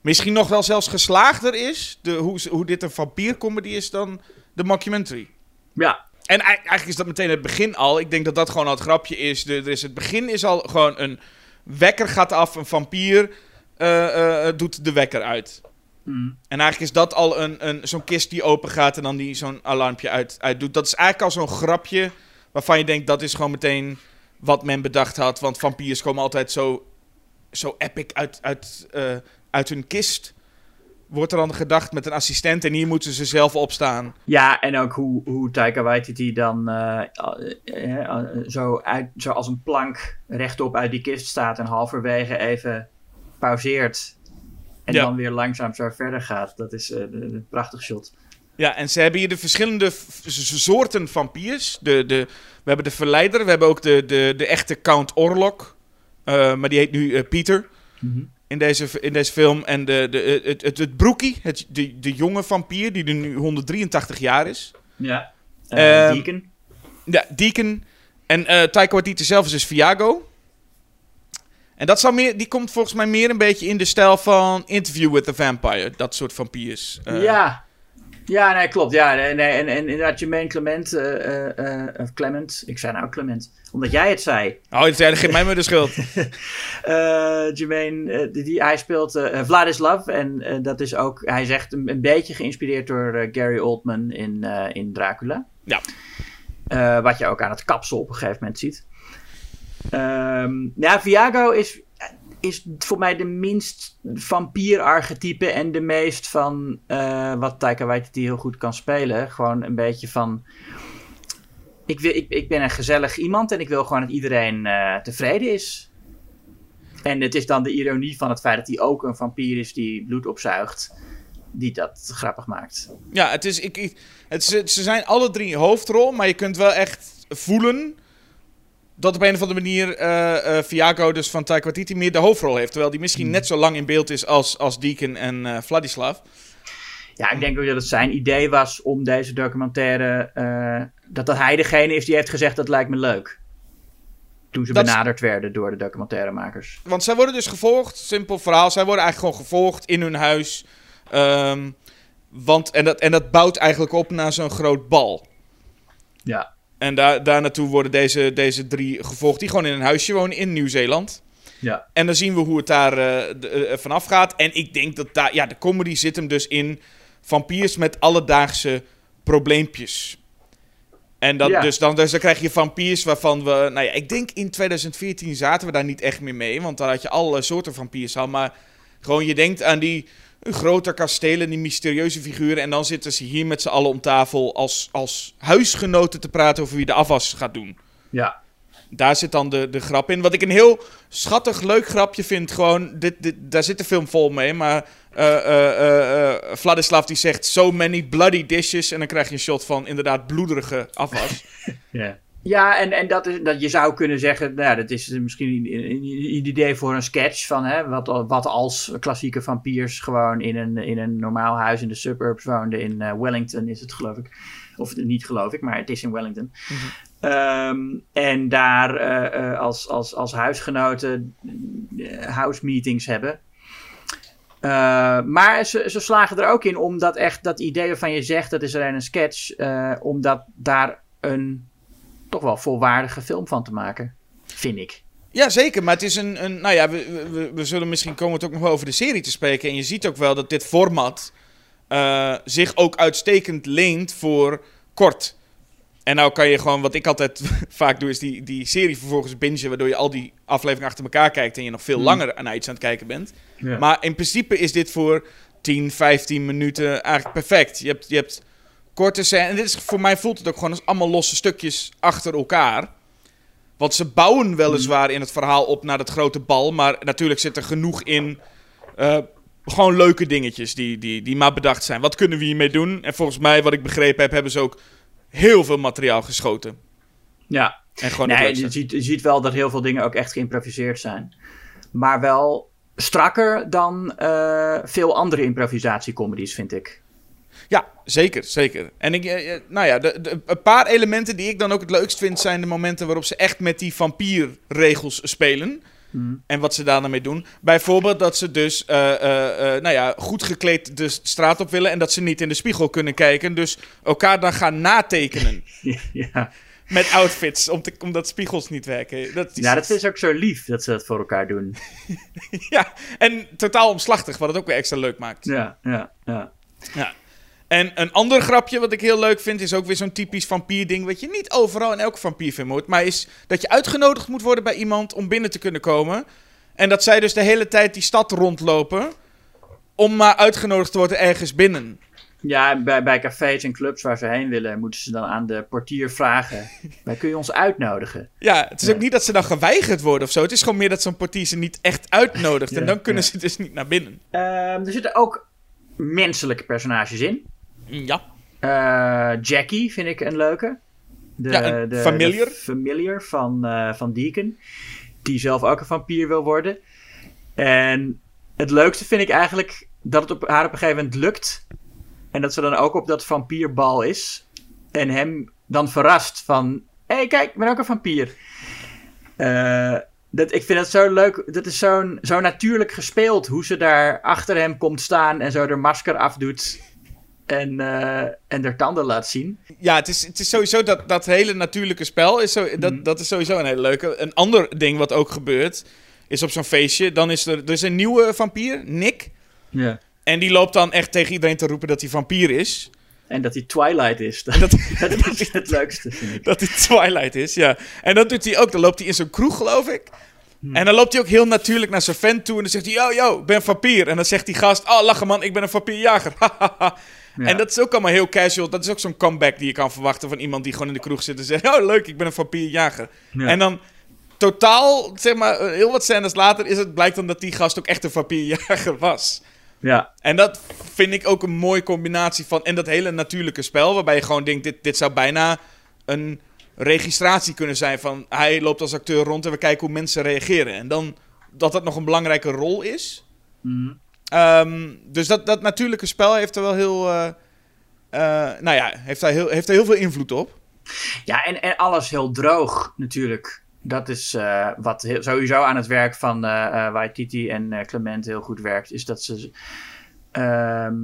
Speaker 6: misschien nog wel zelfs geslaagder is. De, hoe, hoe dit een vampiercomedy is dan de mockumentary.
Speaker 5: Ja.
Speaker 6: En ei- eigenlijk is dat meteen het begin al. Ik denk dat dat gewoon al het grapje is. De, er is het begin is al gewoon een wekker gaat af, een vampier eh, eh, doet de wekker uit.
Speaker 5: Mm.
Speaker 6: En eigenlijk is dat al een, een, zo'n kist die open gaat en dan die zo'n alarmpje uit, uit doet. Dat is eigenlijk al zo'n grapje waarvan je denkt dat is gewoon meteen wat men bedacht had. Want vampiers komen altijd zo, zo epic uit, uit, eh, uit hun kist. Wordt er dan gedacht met een assistent en hier moeten ze zelf opstaan.
Speaker 5: Ja, en ook hoe, hoe Taika Waititi dan eh, zo, uit, zo als een plank rechtop uit die kist staat en halverwege even pauzeert. En
Speaker 6: Ja.
Speaker 5: dan weer langzaam zo verder gaat. Dat is een prachtig shot.
Speaker 6: Ja, en ze hebben hier de verschillende soorten vampiers. De, de, we hebben de verleider, we hebben ook de, de, de echte Count Orlok. Maar die heet nu Pieter in, deze, in deze film. En de, de, het, het, het broekie, het, de, de jonge vampier, die er nu 183 jaar is.
Speaker 5: Ja.
Speaker 6: Ehm,
Speaker 5: Deacon.
Speaker 6: Ja, Deacon. En eh Taika Waititi zelf is dus Viago. En dat zal meer, die komt volgens mij meer een beetje in de stijl van Interview with the Vampire. Dat soort vampiers. Eh,
Speaker 5: ja. Ja, nee, klopt. Ja, nee, nee, en, en inderdaad, Jermaine Clement, of Clement, ik zei nou Clement, omdat jij het zei.
Speaker 6: Oh, ja, dat geeft mij maar de schuld.
Speaker 5: Eh Jermaine, die, die- hij speelt eh Vladislav en dat is ook, hij zegt een, een beetje geïnspireerd door Gary Oldman in, in Dracula.
Speaker 6: Ja.
Speaker 5: Wat je ook aan het kapsel op een gegeven moment ziet. Ehm, ja, Viago is, is voor mij de minst vampier-archetype en de meest van eh, wat Taika Waititi heel goed kan spelen. Gewoon een beetje van... Ik, wil, ik, ik ben een gezellig iemand en ik wil gewoon dat iedereen eh, tevreden is. En het is dan de ironie van het feit dat hij ook een vampier is die bloed opzuigt, die dat grappig maakt.
Speaker 6: Ja, het is, ik, ik- het, ze, ze zijn alle drie hoofdrol, maar je kunt wel echt voelen dat op een of andere manier Viago, dus van Taika Waititi, meer de hoofdrol heeft. Terwijl die misschien net zo lang in beeld is als, als Deacon en eh Vladislav.
Speaker 5: Ja, ik denk ook dat het zijn idee was om deze documentaire. dat, dat hij degene is die heeft gezegd dat lijkt me leuk. Toen ze
Speaker 6: Dat
Speaker 5: benaderd werden door de documentairemakers.
Speaker 6: Want zij worden dus gevolgd, simpel verhaal, zij worden eigenlijk gewoon gevolgd in hun huis. Ehm, want, en, dat, en dat bouwt eigenlijk op naar zo'n groot bal.
Speaker 5: Ja.
Speaker 6: En daar, daar naartoe worden deze, deze drie gevolgd, die gewoon in een huisje wonen in Nieuw-Zeeland.
Speaker 5: Ja.
Speaker 6: En dan zien we hoe het daar eh, de- eh, vanaf gaat. En ik denk dat daar, ja, de comedy zit hem dus in vampiers met alledaagse probleempjes. En dat,
Speaker 5: Ja.
Speaker 6: dus, dan, dus dan krijg je vampiers waarvan we, nou ja, ik denk in 2014 zaten we daar niet echt meer mee. Want dan had je alle soorten vampiers al. Maar gewoon je denkt aan die grote kastelen, die mysterieuze figuren. En dan zitten ze hier met z'n allen om tafel als, als huisgenoten te praten over wie de afwas gaat doen.
Speaker 5: Ja.
Speaker 6: Daar zit dan de, de grap in. Wat ik een heel schattig, leuk grapje vind. Gewoon, dit, dit, daar zit de film vol mee. Maar eh, Vladislav die zegt... So many bloody dishes. En dan krijg je een shot van inderdaad bloederige afwas.
Speaker 5: Ja. Ja, en, en dat is, dat je zou kunnen zeggen, nou, dat is misschien een, idee voor een sketch van hè, wat, wat als klassieke vampiers gewoon in een, in een normaal huis in de suburbs woonden. In eh, Wellington is het geloof ik. Of niet geloof ik, maar het is in Wellington. Ehm, en daar eh, eh, als, als, als huisgenoten house meetings hebben. Maar ze, ze slagen er ook in om dat echt, dat idee waarvan je zegt, dat is alleen een sketch, eh, om dat daar een toch wel volwaardige film van te maken. Vind ik.
Speaker 6: ja, zeker. Maar het is een... een nou ja, we, we, we zullen misschien komen het ook nog wel over de serie te spreken. En je ziet ook wel dat dit format... eh, zich ook uitstekend leent voor kort. En nou kan je gewoon, wat ik altijd vaak doe, is die, die serie vervolgens bingen, waardoor je al die afleveringen achter elkaar kijkt en je nog veel
Speaker 5: Hmm.
Speaker 6: langer naar iets aan het kijken bent.
Speaker 5: Ja.
Speaker 6: Maar in principe is dit voor 10, 15 minuten eigenlijk perfect. Je hebt, je hebt korte scènes. En dit is, voor mij voelt het ook gewoon als allemaal losse stukjes achter elkaar. Want ze bouwen weliswaar in het verhaal op naar het grote bal. Maar natuurlijk zit er genoeg in. eh, gewoon leuke dingetjes die, die, die maar bedacht zijn. Wat kunnen we hiermee doen? En volgens mij, wat ik begrepen heb, hebben ze ook heel veel materiaal geschoten.
Speaker 5: Ja,
Speaker 6: En gewoon
Speaker 5: nee, je ziet, je ziet wel dat heel veel dingen ook echt geïmproviseerd zijn. Maar wel strakker dan eh, veel andere improvisatiecomedies, vind ik.
Speaker 6: Ja, zeker, zeker. En ik, eh, eh, nou ja, de, de- een paar elementen die ik dan ook het leukst vind zijn de momenten waarop ze echt met die vampierregels spelen. En wat ze daar dan mee doen. Bijvoorbeeld dat ze dus, eh, nou ja, goed gekleed de straat op willen en dat ze niet in de spiegel kunnen kijken. Dus elkaar dan gaan natekenen
Speaker 5: ja.
Speaker 6: met outfits, om te, omdat spiegels niet werken. Dat is,
Speaker 5: ja, dat is ook zo lief dat ze dat voor elkaar doen.
Speaker 6: ja, en totaal omslachtig, wat het ook weer extra leuk maakt.
Speaker 5: Ja, ja, ja.
Speaker 6: Ja. En een ander grapje wat ik heel leuk vind, is ook weer zo'n typisch vampierding. Wat je niet overal in elke vampierfilm hoort. Maar is dat je uitgenodigd moet worden bij iemand om binnen te kunnen komen. En dat zij dus de hele tijd die stad rondlopen. Om maar uitgenodigd te worden ergens binnen.
Speaker 5: Ja, bij, bij cafés en clubs waar ze heen willen, moeten ze dan aan de portier vragen: wij kun je ons uitnodigen?
Speaker 6: Ja, het is ook niet dat ze dan geweigerd worden of zo. Het is gewoon meer dat zo'n portier ze niet echt uitnodigt. en dan kunnen
Speaker 5: ja.
Speaker 6: ze dus niet naar binnen.
Speaker 5: Ehm, er zitten ook menselijke personages in.
Speaker 6: Ja.
Speaker 5: Eh, Jackie vind ik een leuke. De,
Speaker 6: Ja, een familiar.
Speaker 5: de familiar van, eh, van Deacon. Die zelf ook een vampier wil worden. En het leukste vind ik eigenlijk dat het op haar op een gegeven moment lukt. En dat ze dan ook op dat vampierbal is. En hem dan verrast van... Hé, hey, kijk, ik ben ook een vampier. Eh, dat, ik vind dat zo leuk. Dat is zo'n, zo natuurlijk gespeeld. Hoe ze daar achter hem komt staan en zo haar masker afdoet. En, eh en haar tanden laat zien.
Speaker 6: Ja, het is, het is sowieso dat, dat hele natuurlijke spel. Is zo,
Speaker 5: Mhm.
Speaker 6: dat, dat is sowieso een hele leuke. Een ander ding wat ook gebeurt, is op zo'n feestje. Dan is er, er is een nieuwe vampier, Nick.
Speaker 5: Ja.
Speaker 6: En die loopt dan echt tegen iedereen te roepen dat hij vampier is.
Speaker 5: En dat hij Twilight is. Dat,
Speaker 6: Dat,
Speaker 5: dat is het leukste, vind ik.
Speaker 6: dat hij Twilight is, ja. En dat doet hij ook. Dan loopt hij in zo'n kroeg, geloof ik.
Speaker 5: Hmm.
Speaker 6: En dan loopt hij ook heel natuurlijk naar zijn vent toe. En dan zegt hij, yo, yo, ik ben vampier. En dan zegt die gast, oh, lachen man, ik ben een vampierjager.
Speaker 5: Ja.
Speaker 6: En dat is ook allemaal heel casual. Dat is ook zo'n comeback die je kan verwachten van iemand die gewoon in de kroeg zit en zegt, oh, leuk, ik ben een vampierjager.
Speaker 5: Ja.
Speaker 6: En dan totaal, zeg maar, eh, heel wat scènes later is het, blijkt dan dat die gast ook echt een vampierjager was.
Speaker 5: Ja,
Speaker 6: En dat vind ik ook een mooie combinatie van. En dat hele natuurlijke spel, waarbij je gewoon denkt: dit, dit zou bijna een registratie kunnen zijn. Van hij loopt als acteur rond en we kijken hoe mensen reageren. En dan dat dat nog een belangrijke rol is.
Speaker 5: Mhm.
Speaker 6: Ehm, dus dat, dat natuurlijke spel heeft er wel heel. eh, eh, nou ja, heeft daar heel, heeft er heel veel invloed op.
Speaker 5: ja en, en alles heel droog natuurlijk. Dat is eh, wat sowieso aan het werk van Waititi en Clement heel goed werkt. Is dat ze ehm,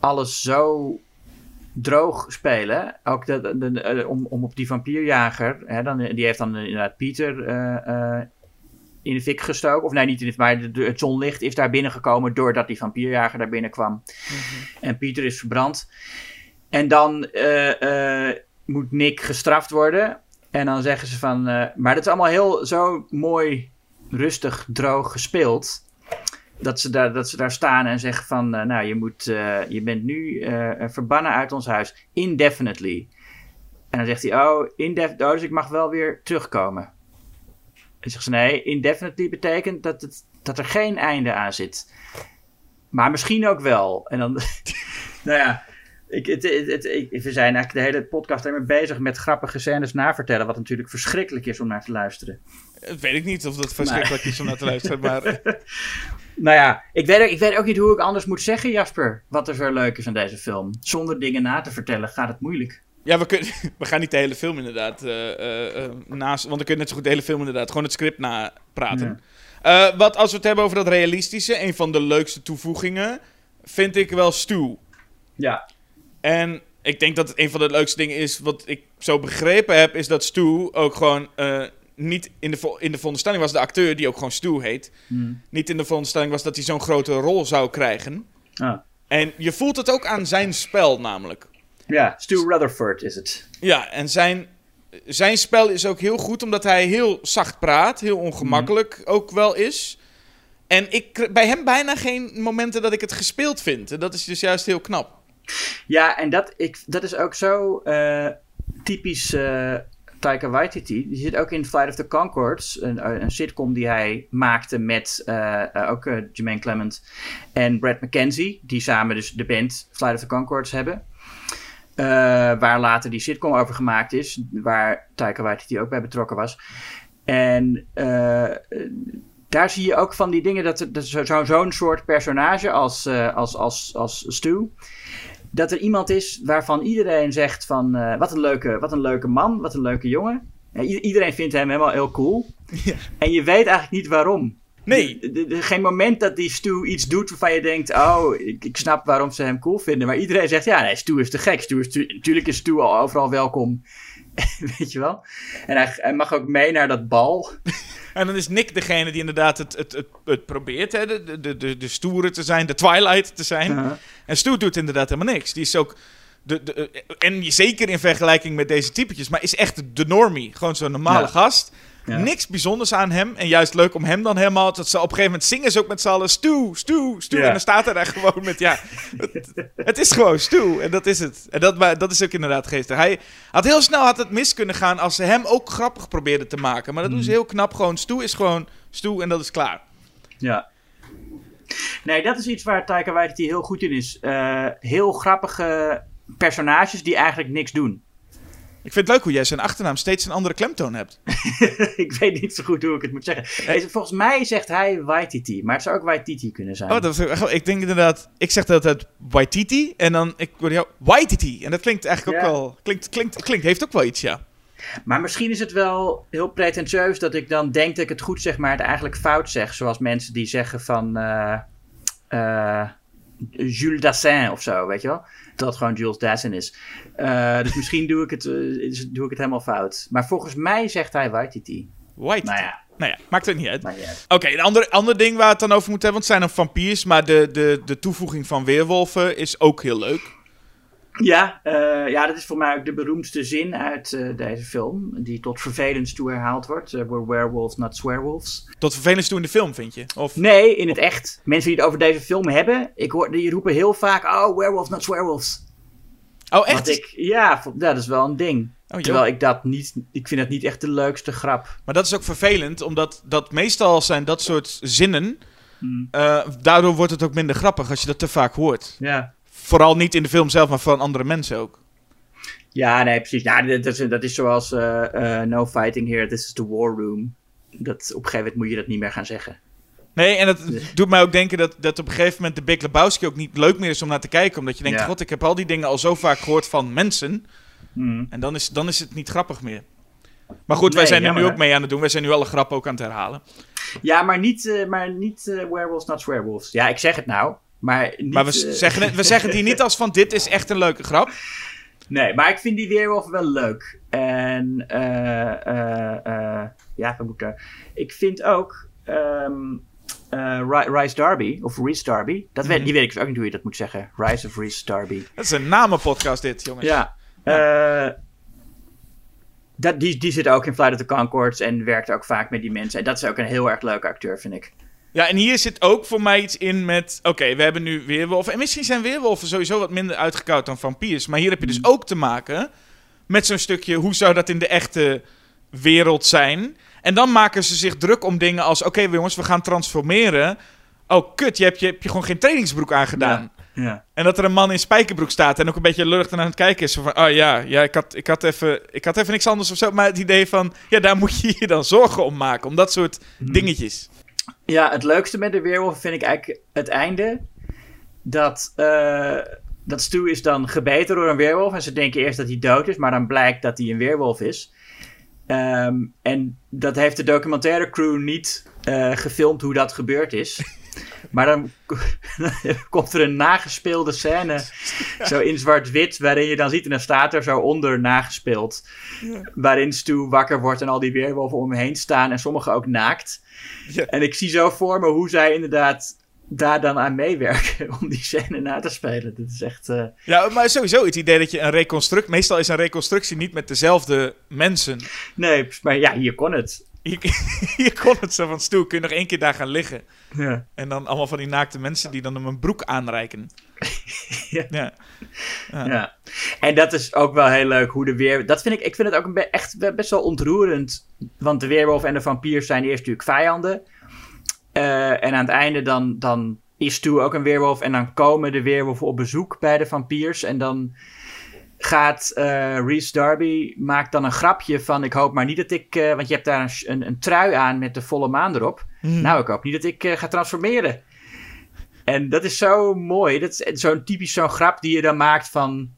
Speaker 5: alles zo droog spelen. Ook dat, om, om op die vampierjager. Hè, dan, die heeft dan inderdaad Pieter in de fik gestoken. Of nee, niet in de maar het zonlicht is daar binnengekomen doordat die vampierjager daar binnenkwam. En Pieter is verbrand. En dan eh, eh, moet Nick gestraft worden. En dan zeggen ze van. eh, maar dat is allemaal heel zo mooi, rustig, droog gespeeld. Dat ze daar, dat ze daar staan en zeggen van. nou, je, moet, je bent nu verbannen uit ons huis. Indefinitely. En dan zegt hij: Oh, indef oh dus ik mag wel weer terugkomen. En zegt ze: Nee, indefinitely betekent dat, het, dat er geen einde aan zit. Maar misschien ook wel. En dan. nou ja. Ik, het, het, ik- we zijn eigenlijk de hele podcast alleen maar bezig met grappige scènes navertellen. Wat natuurlijk verschrikkelijk is om naar te luisteren.
Speaker 6: Dat weet ik niet of dat verschrikkelijk is om naar te luisteren. Maar
Speaker 5: Nou ja, ik weet, ook- ik weet ook niet hoe ik anders moet zeggen, Jasper. Wat er zo leuk is aan deze film. Zonder dingen na te vertellen gaat het moeilijk.
Speaker 6: Ja, we, kunnen, we gaan niet de hele film inderdaad eh, eh, eh, naast. Want dan kun je net zo goed de hele film inderdaad gewoon het script napraten. Eh, wat als we het hebben over dat realistische, een van de leukste toevoegingen, vind ik wel Stu.
Speaker 5: Ja.
Speaker 6: En ik denk dat het een van de leukste dingen is, wat ik zo begrepen heb, is dat Stu ook gewoon niet in de, in de veronderstelling was, de acteur die ook gewoon Stu heet,
Speaker 5: Hmm.
Speaker 6: niet in de veronderstelling was dat hij zo'n grote rol zou krijgen.
Speaker 5: Ah.
Speaker 6: En je voelt het ook aan zijn spel namelijk.
Speaker 5: Ja, Stu Rutherford is het.
Speaker 6: Ja, en zijn, zijn spel is ook heel goed, omdat hij heel zacht praat, heel ongemakkelijk ook wel is. En ik bij hem bijna geen momenten dat ik het gespeeld vind. En dat is dus juist heel knap.
Speaker 5: Ja, en dat, ik, dat is ook zo eh, typisch eh Taika Waititi. Die zit ook in Flight of the Conchords, een, een sitcom die hij maakte met eh, eh, ook eh, Jermaine Clement en Brad McKenzie, die samen dus de band Flight of the Conchords hebben. Eh, waar later die sitcom over gemaakt is, waar Taika Waititi ook bij betrokken was. En eh, daar zie je ook van die dingen dat, dat zo- zo- zo'n soort personage als, eh, als, als, als Stu dat er iemand is waarvan iedereen zegt van wat, een leuke, wat een leuke man, wat een leuke jongen. Ja, i- iedereen vindt hem helemaal heel cool. En je weet eigenlijk niet waarom.
Speaker 6: Nee.
Speaker 5: Geen moment dat die Stu iets doet waarvan je denkt, oh, ik, ik snap waarom ze hem cool vinden. Maar iedereen zegt, ja, nee, Stu is te gek. Stu is tu- natuurlijk is Stu al overal welkom. weet je wel? En hij, hij mag ook mee naar dat bal.
Speaker 6: En dan is Nick degene die inderdaad het, het, het, het probeert, hè? De, de, de, de, stoere te zijn, de Twilight te zijn. En Stu doet inderdaad helemaal niks. Die is ook. De, de, en zeker in vergelijking met deze typetjes, maar is echt de normie. Gewoon zo'n normale
Speaker 5: Ja.
Speaker 6: gast.
Speaker 5: Ja.
Speaker 6: Niks bijzonders aan hem. En juist leuk om hem dan helemaal. Dat ze op een gegeven moment zingen ze ook met z'n allen. Stu, Stu, Stu.
Speaker 5: Ja.
Speaker 6: En dan staat hij daar gewoon met. Ja, het, het is gewoon Stu. En dat is het. En dat, maar dat is ook inderdaad geestig. Hij had heel snel had het mis kunnen gaan als ze hem ook grappig probeerden te maken. Maar dat doen ze heel knap. Gewoon Stu is gewoon Stu en dat is klaar.
Speaker 5: Ja. Nee, dat is iets waar Taika Waititi heel goed in is. Eh, heel grappige personages die eigenlijk niks doen.
Speaker 6: Ik vind het leuk hoe jij zijn achternaam steeds een andere klemtoon hebt.
Speaker 5: ik weet niet zo goed hoe ik het moet zeggen. Is- Volgens mij zegt hij Waititi, maar het zou ook Waititi kunnen zijn.
Speaker 6: Oh, dat ik denk inderdaad, ik zeg dat het Waititi en dan ik hoor jou Waititi. En dat klinkt eigenlijk
Speaker 5: Ja.
Speaker 6: ook wel, klinkt, klinkt, klinkt, heeft ook wel iets, ja.
Speaker 5: Maar misschien is het wel heel pretentieus dat ik dan denk dat ik het goed zeg, maar het eigenlijk fout zeg. Zoals mensen die zeggen van eh, eh, Jules Dassin of zo, weet je wel? Dat gewoon Jules Dassin is. Eh, dus misschien doe ik, het, eh, doe ik het helemaal fout. Maar volgens mij zegt hij Waititi.
Speaker 6: Waititi.
Speaker 5: Nou ja,
Speaker 6: Nou ja, maakt het niet uit. Oké, een ander, ander ding waar we het dan over moeten hebben, want het zijn dan vampiers, maar de, de, de toevoeging van weerwolven is ook heel leuk.
Speaker 5: Ja, eh, ja, dat is voor mij ook de beroemdste zin uit eh, deze film. Die tot vervelens toe herhaald wordt. Eh, we're werewolves, not swearwolves.
Speaker 6: Tot vervelend toe in de film, vind je? Of,
Speaker 5: Nee, in het echt. Mensen die het over deze film hebben, ik hoor, die roepen heel vaak: Oh, werewolves, not swearwolves.
Speaker 6: oh, echt?
Speaker 5: Ik, ja, dat is wel een ding.
Speaker 6: joh.
Speaker 5: Terwijl ik dat niet, ik vind dat niet echt de leukste grap.
Speaker 6: Maar dat is ook vervelend, omdat dat meestal zijn dat soort zinnen,
Speaker 5: Hmm.
Speaker 6: daardoor wordt het ook minder grappig als je dat te vaak hoort.
Speaker 5: Ja.
Speaker 6: Vooral niet in de film zelf, maar van andere mensen ook.
Speaker 5: Ja, nee, precies. Nou, dat, is, dat is zoals eh, eh, No Fighting Here, This is the War Room. Dat, op een gegeven moment moet je dat niet meer gaan zeggen.
Speaker 6: Nee, en dat doet mij ook denken dat, dat op een gegeven moment de Big Lebowski ook niet leuk meer is om naar te kijken. Omdat je denkt,
Speaker 5: Ja.
Speaker 6: god, ik heb al die dingen al zo vaak gehoord van mensen.
Speaker 5: Hmm.
Speaker 6: En dan is, dan is het niet grappig meer. Maar goed, wij
Speaker 5: Nee,
Speaker 6: zijn er nu ook mee aan het doen. Wij zijn nu alle grappen ook aan het herhalen.
Speaker 5: Ja, maar niet, eh, maar niet werewolves, not swearwolves. Ja, ik zeg het nou. Maar, niet,
Speaker 6: maar we,
Speaker 5: eh,
Speaker 6: zeggen het, we zeggen het hier niet als van dit is echt een leuke grap.
Speaker 5: Nee, maar ik vind die weerwolf wel leuk. En eh, eh, ja, wat moet ik daar? Ik vind ook ehm eh, Ri- Rise Darby, of Reese Darby. Dat weet, die weet ik dus ook niet hoe je dat moet zeggen. Rise of Reese Darby.
Speaker 6: Dat is een namenpodcast dit, jongens.
Speaker 5: Ja. dat, die, die zit ook in Flight of the Concords en werkt ook vaak met die mensen. En dat is ook een heel erg leuke acteur, vind ik.
Speaker 6: Ja, en hier zit ook voor mij iets in met... Oké, we hebben nu weerwolven. En misschien zijn weerwolven sowieso wat minder uitgekoud dan vampiers. Maar hier heb je dus ook te maken met zo'n stukje... Hoe zou dat in de echte wereld zijn? En dan maken ze zich druk om dingen als... Oké jongens, we gaan transformeren. Oh, kut, je hebt je, heb je gewoon geen trainingsbroek aangedaan.
Speaker 5: Ja.
Speaker 6: En dat er een man in spijkerbroek staat en ook een beetje lullig aan het kijken is. Van, oh ja, ja ik, had, ik, had even, ik had even niks anders of zo. Maar het idee van, ja, daar moet je je dan zorgen om maken. Om dat soort dingetjes.
Speaker 5: Ja, het leukste met de weerwolf vind ik eigenlijk het einde. Dat, eh, dat Stu is dan gebeten door een weerwolf. En ze denken eerst dat hij dood is, maar dan blijkt dat hij een weerwolf is. Ehm, en dat heeft de documentaire crew niet eh, gefilmd hoe dat gebeurd is. Maar dan komt er een nagespeelde scène, zo in zwart-wit, waarin je dan ziet, en dan staat er zo onder nagespeeld, waarin Stu wakker wordt en al die weerwolven om hem heen staan en sommige ook naakt.
Speaker 6: Ja.
Speaker 5: En ik zie zo voor me hoe zij inderdaad daar dan aan meewerken om die scène na te spelen. Dat is echt... eh,
Speaker 6: Ja, maar sowieso het idee dat je een reconstructie... Meestal is een reconstructie niet met dezelfde mensen.
Speaker 5: Nee, maar ja, hier kon het.
Speaker 6: Je, je kon het zo van, Stu, kun je nog één keer daar gaan liggen?
Speaker 5: Ja.
Speaker 6: En dan allemaal van die naakte mensen die dan hem een broek aanreiken.
Speaker 5: Ja.
Speaker 6: ja.
Speaker 5: Ja. En dat is ook wel heel leuk hoe de weer. Dat vind ik, ik vind het ook een echt be- best wel ontroerend. Want de weerwolf en de vampiers zijn eerst natuurlijk vijanden. Eh, en aan het einde dan, dan is Stu ook een weerwolf. En dan komen de weerwolven op bezoek bij de vampiers. En dan gaat eh Reese Darby maakt dan een grapje van... Ik hoop maar niet dat ik... eh, want je hebt daar een, een, een trui aan met de volle maan erop. Nou, ik hoop niet dat ik eh, ga transformeren. En dat is zo mooi. Dat is zo'n typisch zo'n grap die je dan maakt van...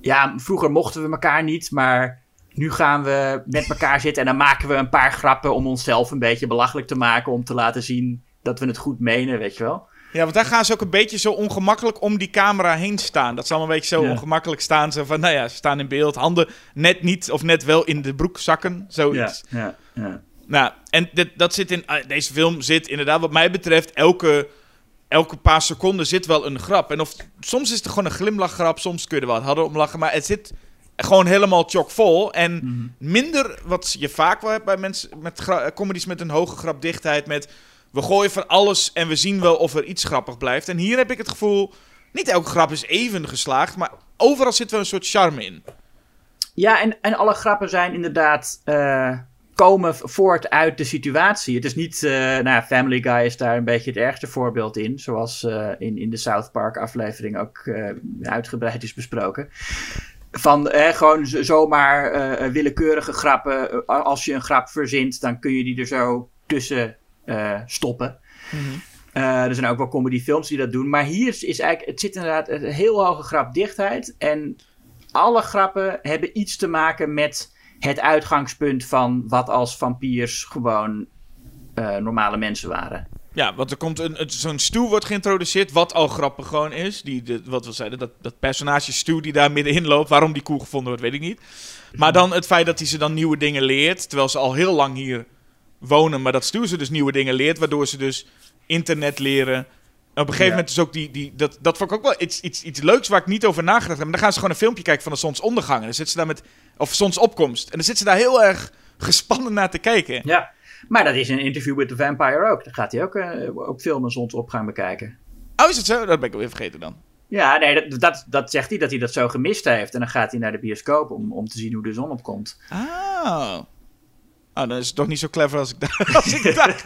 Speaker 5: Ja, vroeger mochten we elkaar niet, maar nu gaan we met elkaar zitten... en dan maken we een paar grappen om onszelf een beetje belachelijk te maken... om te laten zien dat we het goed menen, weet je wel.
Speaker 6: Ja, want daar gaan ze ook een beetje zo ongemakkelijk om die camera heen staan. Dat ze allemaal een beetje zo
Speaker 5: Ja.
Speaker 6: ongemakkelijk staan. Zo van, nou ja, ze staan in beeld. Handen net niet of net wel in de broekzakken. Zoiets.
Speaker 5: ja, ja.
Speaker 6: Nou, en dit, dat zit in... eh, deze film zit inderdaad, wat mij betreft, elke, elke paar seconden zit wel een grap. En of, soms is het gewoon een glimlachgrap, soms kun je er wat harder om lachen. Maar het zit gewoon helemaal chockvol. En minder wat je vaak wel hebt bij mensen met comedies met een hoge grapdichtheid. Met we gooien van alles en we zien wel of er iets grappig blijft. En hier heb ik het gevoel, niet elke grap is even geslaagd. Maar overal zit wel een soort charme in.
Speaker 5: Ja, en, en alle grappen zijn inderdaad. eh, komen voort uit de situatie. Het is niet. eh, nou, Family Guy is daar een beetje het ergste voorbeeld in. Zoals eh, in, in de South Park aflevering ook uitgebreid is besproken. Van gewoon zomaar willekeurige grappen. Als je een grap verzint, dan kun je die er zo tussen eh, stoppen. Eh, er zijn ook wel comedyfilms die dat doen. Maar hier is, is eigenlijk. Het zit inderdaad een heel hoge grapdichtheid. En alle grappen hebben iets te maken met het uitgangspunt van wat als vampiers gewoon eh, normale mensen waren.
Speaker 6: Ja, want er komt een, zo'n Stu wordt geïntroduceerd, wat al grappig gewoon is. Die, de, wat we zeiden, dat, dat personage Stu die daar middenin loopt. Waarom die cool gevonden wordt, weet ik niet. Maar dan het feit dat hij ze dan nieuwe dingen leert, terwijl ze al heel lang hier wonen. Maar dat Stu ze dus nieuwe dingen leert, waardoor ze dus internet leren. En op een gegeven
Speaker 5: Ja.
Speaker 6: moment is ook die, die dat, dat vond ik ook wel iets, iets, iets leuks waar ik niet over nagedacht heb. Maar dan gaan ze gewoon een filmpje kijken van de zonsondergang. En dan zitten ze daar met, of zonsopkomst. En dan zitten ze daar heel erg gespannen naar te kijken.
Speaker 5: Ja. Maar dat is een interview with the vampire ook. Dan gaat hij ook eh, op film een zonsopgang bekijken.
Speaker 6: Oh, is het zo? Dat ben ik alweer vergeten dan.
Speaker 5: Ja, nee, dat, dat, dat zegt hij dat hij dat zo gemist heeft. En dan gaat hij naar de bioscoop om, om te zien hoe de zon opkomt.
Speaker 6: Oh. Oh, dan is het toch niet zo clever als ik, dacht- als ik dacht.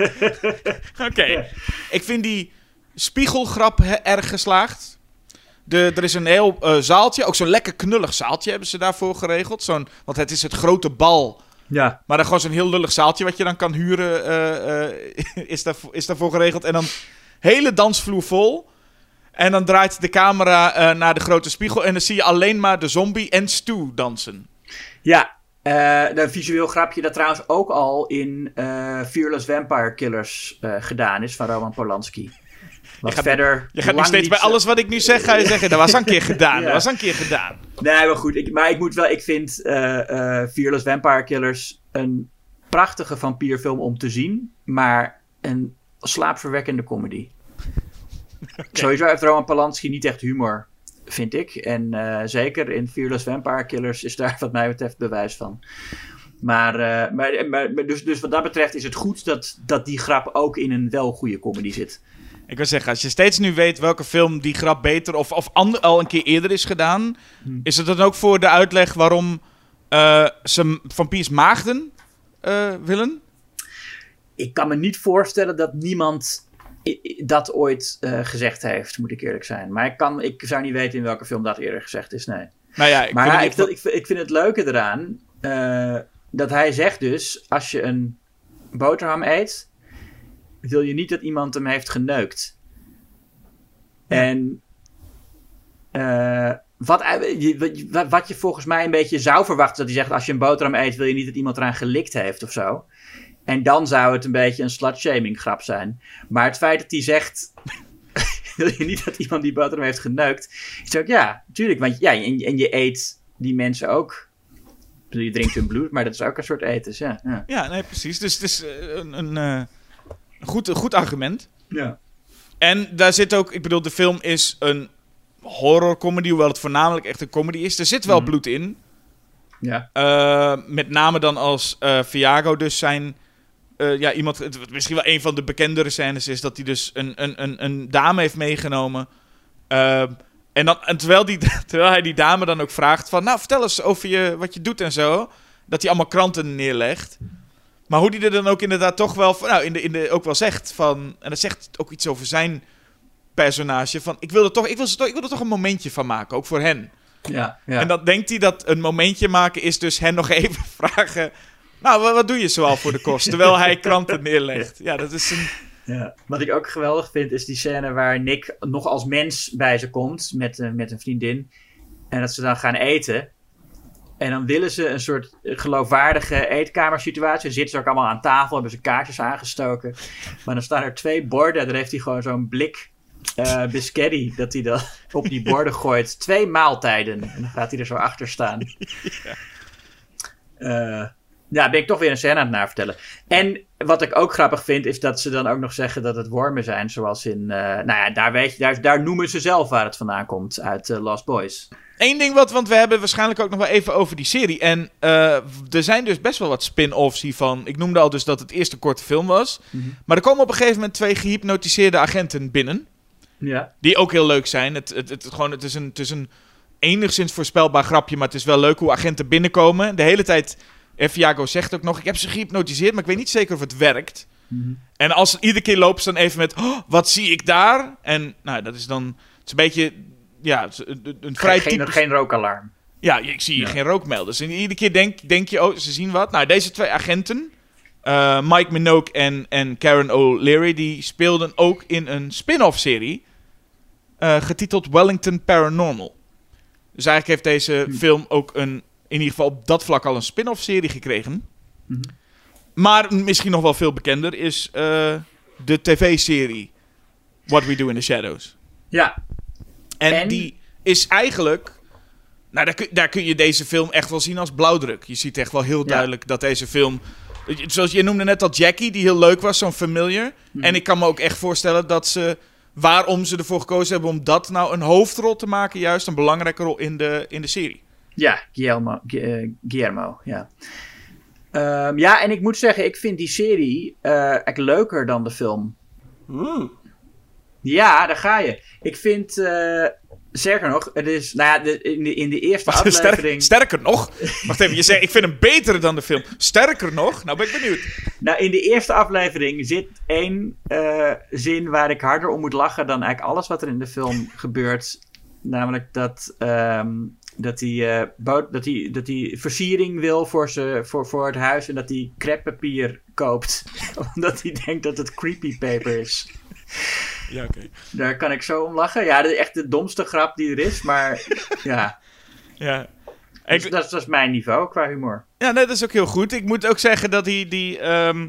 Speaker 6: Oké. Ik vind die spiegelgrap erg geslaagd. De, er is een heel eh, zaaltje, ook zo'n lekker knullig zaaltje hebben ze daarvoor geregeld. Zo'n, want het is het grote bal.
Speaker 5: Ja.
Speaker 6: Maar dan gewoon zo'n heel lullig zaaltje wat je dan kan huren, eh, eh, is, daar, is daarvoor geregeld. En dan hele dansvloer vol. En dan draait de camera naar de grote spiegel en dan zie je alleen maar de zombie en Stu dansen.
Speaker 5: Ja, eh, een visueel grapje dat trouwens ook al in eh, Fearless Vampire Killers eh, gedaan is van Roman Polanski. Wat
Speaker 6: gaat-
Speaker 5: verder.
Speaker 6: Je gaat nu steeds bij alles wat ik nu zeg, ga je zeggen, dat was een keer gedaan.
Speaker 5: Ja.
Speaker 6: Dat was een keer gedaan.
Speaker 5: Nee, maar goed. Ik, maar ik moet wel. Ik vind Fearless Vampire Killers een prachtige vampierfilm om te zien. Maar een slaapverwekkende comedy. Sowieso heeft Roman Polanski niet echt humor, vind ik. En eh, zeker in Fearless Vampire Killers is daar wat mij betreft bewijs van. Maar, eh, maar, maar, maar dus, dus wat dat betreft is het goed dat, dat die grap ook in een wel goede comedy zit.
Speaker 6: Ik wil zeggen, als je steeds nu weet welke film die grap beter of, of ander, al een keer eerder is gedaan,
Speaker 5: Hmm.
Speaker 6: is het dan ook voor de uitleg waarom eh, ze vampiers maagden willen?
Speaker 5: ik kan me niet voorstellen dat niemand dat ooit eh, gezegd heeft, moet ik eerlijk zijn. Maar ik, kan, ik zou niet weten in welke film dat eerder gezegd is, nee.
Speaker 6: Nou ja, ik
Speaker 5: maar ja, ik, ik, vind- ik vind het leuke eraan eh, dat hij zegt dus, als je een boterham eet, wil je niet dat iemand hem heeft geneukt. En eh, wat, je- wat, wat je volgens mij een beetje zou verwachten, dat hij zegt, als je een boterham eet, wil je niet dat iemand eraan gelikt heeft of zo. En dan zou het een beetje een slut-shaming grap zijn. Maar het feit dat hij zegt, wil je niet dat iemand die boterham heeft geneukt, is ook, ja, natuurlijk. Want ja, en, en je eet die mensen ook. Je drinkt hun bloed, maar dat is ook een soort eten. Ja, ja.
Speaker 6: Ja, nee, precies. Dus het is eh, een, een, eh, goed, een goed argument.
Speaker 5: ja.
Speaker 6: En daar zit ook, ik bedoel, de film is een horrorcomedy, hoewel het voornamelijk echt een comedy is. Er zit wel
Speaker 5: Mhm.
Speaker 6: bloed in.
Speaker 5: Ja.
Speaker 6: Eh, met name dan als eh Viago dus zijn... eh, ja, iemand, misschien wel een van de bekendere scènes is dat hij dus een, een, een, een dame heeft meegenomen. Eh, en, dan, en terwijl, die, terwijl hij die dame dan ook vraagt van... Nou, vertel eens over je, wat je doet en zo. Dat hij allemaal kranten neerlegt. Maar hoe die er dan ook inderdaad toch wel... van- Nou, in de, in de, ook wel zegt van... En dat zegt ook iets over zijn personage. Van, ik wil er toch, ik wil, ik wil er toch een momentje van maken, ook voor hen.
Speaker 5: Ja, ja.
Speaker 6: En dan denkt hij dat een momentje maken is dus hen nog even vragen... Nou, wa- wat doe je zoal voor de kost? Terwijl hij kranten neerlegt. Ja, dat is een...
Speaker 5: Ja. Wat ik ook geweldig vind, is die scène waar Nick nog als mens bij ze komt met, eh, met een vriendin. En dat ze dan gaan eten. En dan willen ze een soort geloofwaardige eetkamersituatie. Dan zitten ze ook allemaal aan tafel, hebben ze kaartjes aangestoken. Maar dan staan er twee borden. Daar heeft hij gewoon zo'n blik biscotti dat hij dan op die borden gooit. Twee maaltijden. En dan gaat hij er zo achter staan. Eh, ja, ben ik toch weer een scène aan het navertellen. En wat ik ook grappig vind, is dat ze dan ook nog zeggen dat het wormen zijn. Zoals in. eh, nou ja, daar, weet je, daar, daar noemen ze zelf waar het vandaan komt. Uit eh, Lost Boys.
Speaker 6: Eén ding wat, want we hebben waarschijnlijk ook nog wel even over die serie. En eh, er zijn dus best wel wat spin-offs hiervan. Ik noemde al dus dat het eerst een korte film was. Maar er komen op een gegeven moment twee gehypnotiseerde agenten binnen.
Speaker 5: Ja.
Speaker 6: Die ook heel leuk zijn. Het, het, het, gewoon, het, is een, het is een enigszins voorspelbaar grapje, maar het is wel leuk hoe agenten binnenkomen. De hele tijd, eh, Viago zegt ook nog, ik heb ze gehypnotiseerd, maar ik weet niet zeker of het werkt. En als iedere keer lopen ze dan even met, "Oh, wat zie ik daar? En nou, dat is dan, het is een beetje, ja, een, een vrij
Speaker 5: Geen,
Speaker 6: typisch-
Speaker 5: geen rookalarm.
Speaker 6: ja, ik zie hier
Speaker 5: Ja.
Speaker 6: geen rookmelders. En iedere keer denk, denk je, oh, ze zien wat. Nou, deze twee agenten, eh, Mike Minogue en, en Karen O'Leary, die speelden ook in een spin-off serie eh, getiteld Wellington Paranormal. Dus eigenlijk heeft deze film ook een, in ieder geval op dat vlak al een spin-off serie gekregen.
Speaker 5: Mhm.
Speaker 6: Maar misschien nog wel veel bekender is eh, de tv-serie What We Do in the Shadows.
Speaker 5: Ja.
Speaker 6: En,
Speaker 5: En?
Speaker 6: die is eigenlijk. Nou, daar kun, daar kun je deze film echt wel zien als blauwdruk. Je ziet echt wel heel
Speaker 5: Ja.
Speaker 6: duidelijk dat deze film. Zoals je noemde net al Jackie, die heel leuk was, zo'n familiar.
Speaker 5: Mhm.
Speaker 6: En ik kan me ook echt voorstellen dat ze. Waarom ze ervoor gekozen hebben om dat nou een hoofdrol te maken, juist een belangrijke rol in de, in de serie.
Speaker 5: Ja, Guillermo. Gu- eh, Guillermo ja. Ehm, ja, en ik moet zeggen, ik vind die serie echt leuker dan de film. Ja, daar ga je. Ik vind, eh sterker nog, het is, nou ja, de, in, de, in de eerste
Speaker 6: Wacht, sterk-
Speaker 5: aflevering...
Speaker 6: sterker nog. Wacht even, je zegt ik vind hem beter dan de film. Sterker nog, nou ben ik benieuwd.
Speaker 5: Nou, in de eerste aflevering zit één zin waar ik harder om moet lachen dan eigenlijk alles wat er in de film gebeurt. Namelijk dat, ehm, dat, hij, eh, boot- dat, hij, dat hij versiering wil voor, ze, voor, voor het huis en dat hij creppapier koopt. Omdat hij denkt dat het creepy paper is.
Speaker 6: Ja, oké.
Speaker 5: Daar kan ik zo om lachen. Ja, dat is echt de domste grap die er is, maar ja,
Speaker 6: Ja.
Speaker 5: dus dat, is, dat is mijn niveau qua humor.
Speaker 6: Ja, nee, dat is ook heel goed. Ik moet ook zeggen dat die. die ehm,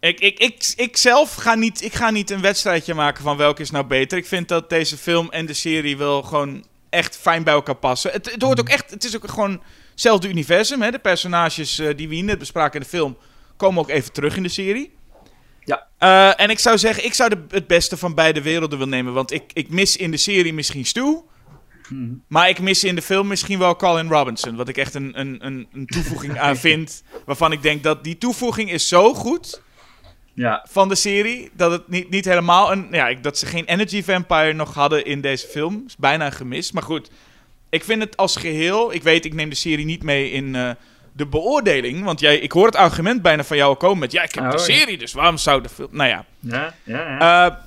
Speaker 6: ik, ik, ik, ik zelf ga niet, ik ga niet een wedstrijdje maken van welke is nou beter. Ik vind dat deze film en de serie wel gewoon echt fijn bij elkaar passen. Het, het hoort ook echt. Het is ook gewoon hetzelfde universum. Hè? De personages eh, die we hier net bespraken in de film komen ook even terug in de serie.
Speaker 5: Ja.
Speaker 6: Eh, en ik zou zeggen, ik zou de, het beste van beide werelden willen nemen. Want ik, ik mis in de serie misschien Stu. Maar ik mis in de film misschien wel Colin Robinson. Wat ik echt een, een, een, een toevoeging aan vind. Waarvan ik denk dat die toevoeging is zo goed
Speaker 5: Ja,
Speaker 6: van de serie. Dat het niet, niet helemaal een. Ja, dat ze geen Energy Vampire nog hadden in deze film. Is bijna een gemis. Maar goed, ik vind het als geheel. Ik weet, ik neem de serie niet mee in eh, de beoordeling. Want jij, ik hoor het argument bijna van jou komen met. Ja, ik heb
Speaker 5: Oh,
Speaker 6: de
Speaker 5: ja.
Speaker 6: serie, dus waarom zou de film. Nou ja.
Speaker 5: ja, ja. ja.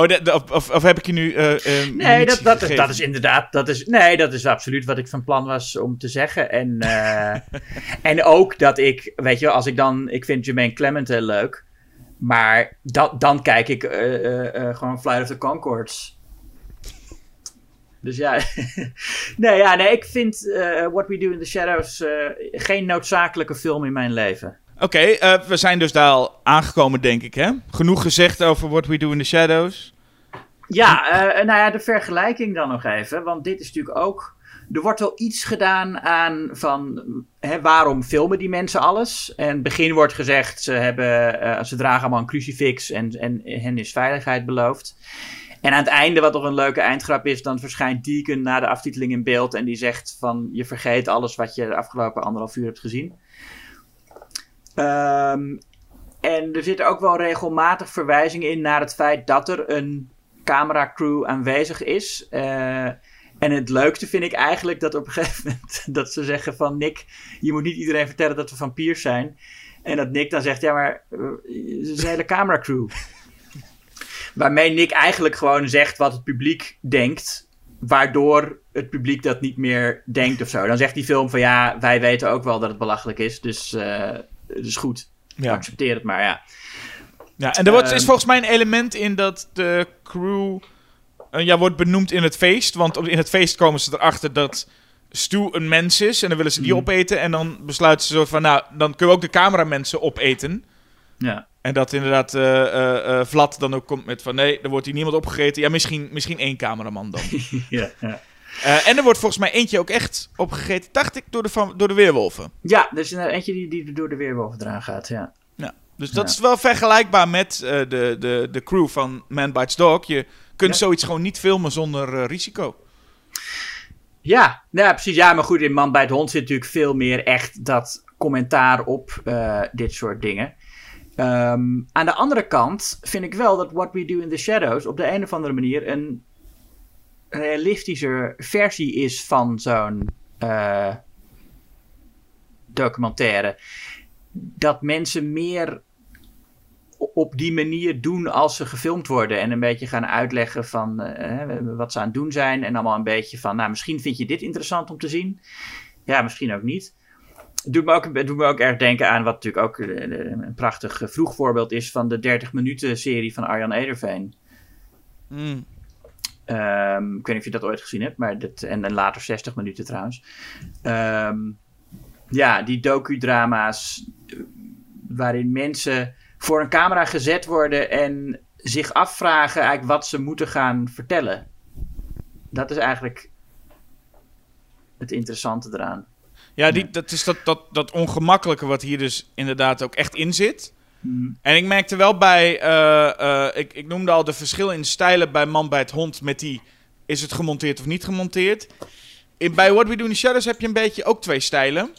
Speaker 6: Oh, de- de- of, of, heb ik je nu. eh, eh,
Speaker 5: Nee, dat, dat, is, dat is inderdaad. Dat is, nee, dat is absoluut wat ik van plan was om te zeggen. En, eh, en ook dat ik, weet je, als ik dan. Ik vind Jermaine Clement heel leuk. Maar dat, dan kijk ik gewoon Flight of the Concords. Dus ja. nee, ja, nee, ik vind What We Do in the Shadows geen noodzakelijke film in mijn leven.
Speaker 6: Oké, eh, we zijn dus daar al aangekomen, denk ik, hè? Genoeg gezegd over What We Do in the Shadows.
Speaker 5: Ja, eh, nou ja, de vergelijking dan nog even. Want dit is natuurlijk ook er wordt wel iets gedaan aan van hè, waarom filmen die mensen alles. En het begin wordt gezegd, ze, hebben, eh, ze dragen allemaal een crucifix en, en hen is veiligheid beloofd. En aan het einde, wat nog een leuke eindgrap is, dan verschijnt Deacon na de aftiteling in beeld en die zegt van je vergeet alles wat je de afgelopen anderhalf uur hebt gezien. Ehm, en er zitten ook wel regelmatig verwijzingen in naar het feit dat er een cameracrew aanwezig is. Eh, en het leukste vind ik eigenlijk dat op een gegeven moment dat ze zeggen van Nick, je moet niet iedereen vertellen dat we vampiers zijn. En dat Nick dan zegt, ja maar, uh, het is een hele cameracrew. Waarmee Nick eigenlijk gewoon zegt wat het publiek denkt. Waardoor het publiek dat niet meer denkt of zo. Dan zegt die film van ja, wij weten ook wel dat het belachelijk is. Dus uh, is goed.
Speaker 6: Ja.
Speaker 5: Accepteer het maar, ja.
Speaker 6: Ja, en er wordt, is
Speaker 5: Ehm.
Speaker 6: volgens mij een element in dat de crew eh, ja, wordt benoemd in het feest. Want op- in het feest komen ze erachter dat Stu een mens is. En dan willen ze die
Speaker 5: Mhm.
Speaker 6: opeten. En dan besluiten ze zo van, nou, dan kunnen we ook de cameramensen opeten.
Speaker 5: ja.
Speaker 6: En dat inderdaad eh, Vlad dan ook komt met van, nee, er wordt hier niemand opgegeten. Ja, misschien, misschien één cameraman dan.
Speaker 5: ja, ja.
Speaker 6: Eh, en er wordt volgens mij eentje ook echt opgegeten, dacht ik, door de, van- door de weerwolven.
Speaker 5: Ja, er is eentje die, die door de weerwolf eraan gaat, ja.
Speaker 6: Ja. Dus dat
Speaker 5: Ja.
Speaker 6: is wel vergelijkbaar met eh, de, de, de crew van Man Bites Dog. Je kunt
Speaker 5: Ja.
Speaker 6: zoiets gewoon niet filmen zonder eh, risico.
Speaker 5: Ja, ja, precies. Ja, maar goed, in Man bij het Hond zit natuurlijk veel meer echt dat commentaar op dit soort dingen. Ehm, aan de andere kant vind ik wel dat What We Do in the Shadows op de een of andere manier een realistischer versie is van zo'n eh, documentaire. Dat mensen meer op die manier doen als ze gefilmd worden. En een beetje gaan uitleggen van eh, wat ze aan het doen zijn. En allemaal een beetje van, nou misschien vind je dit interessant om te zien. Ja, misschien ook niet. Het doet me ook, doet me ook erg denken aan wat natuurlijk ook eh, een prachtig vroeg voorbeeld is van de 30 minuten serie van Arjan Ederveen.
Speaker 6: Mm.
Speaker 5: Ehm, ik weet niet of je dat ooit gezien hebt, maar dat, en, en later 60 minuten trouwens. Ehm, ja, die docudrama's eh, waarin mensen voor een camera gezet worden en zich afvragen eigenlijk wat ze moeten gaan vertellen. Dat is eigenlijk het interessante eraan.
Speaker 6: Ja, die, dat is dat, dat, dat ongemakkelijke wat hier dus inderdaad ook echt in zit. En ik merkte wel bij, eh, eh, ik, ik noemde al de verschil in stijlen bij Man bij het Hond met die, is het gemonteerd of niet gemonteerd. In, bij What We Do in the Shadows heb je een beetje ook twee stijlen.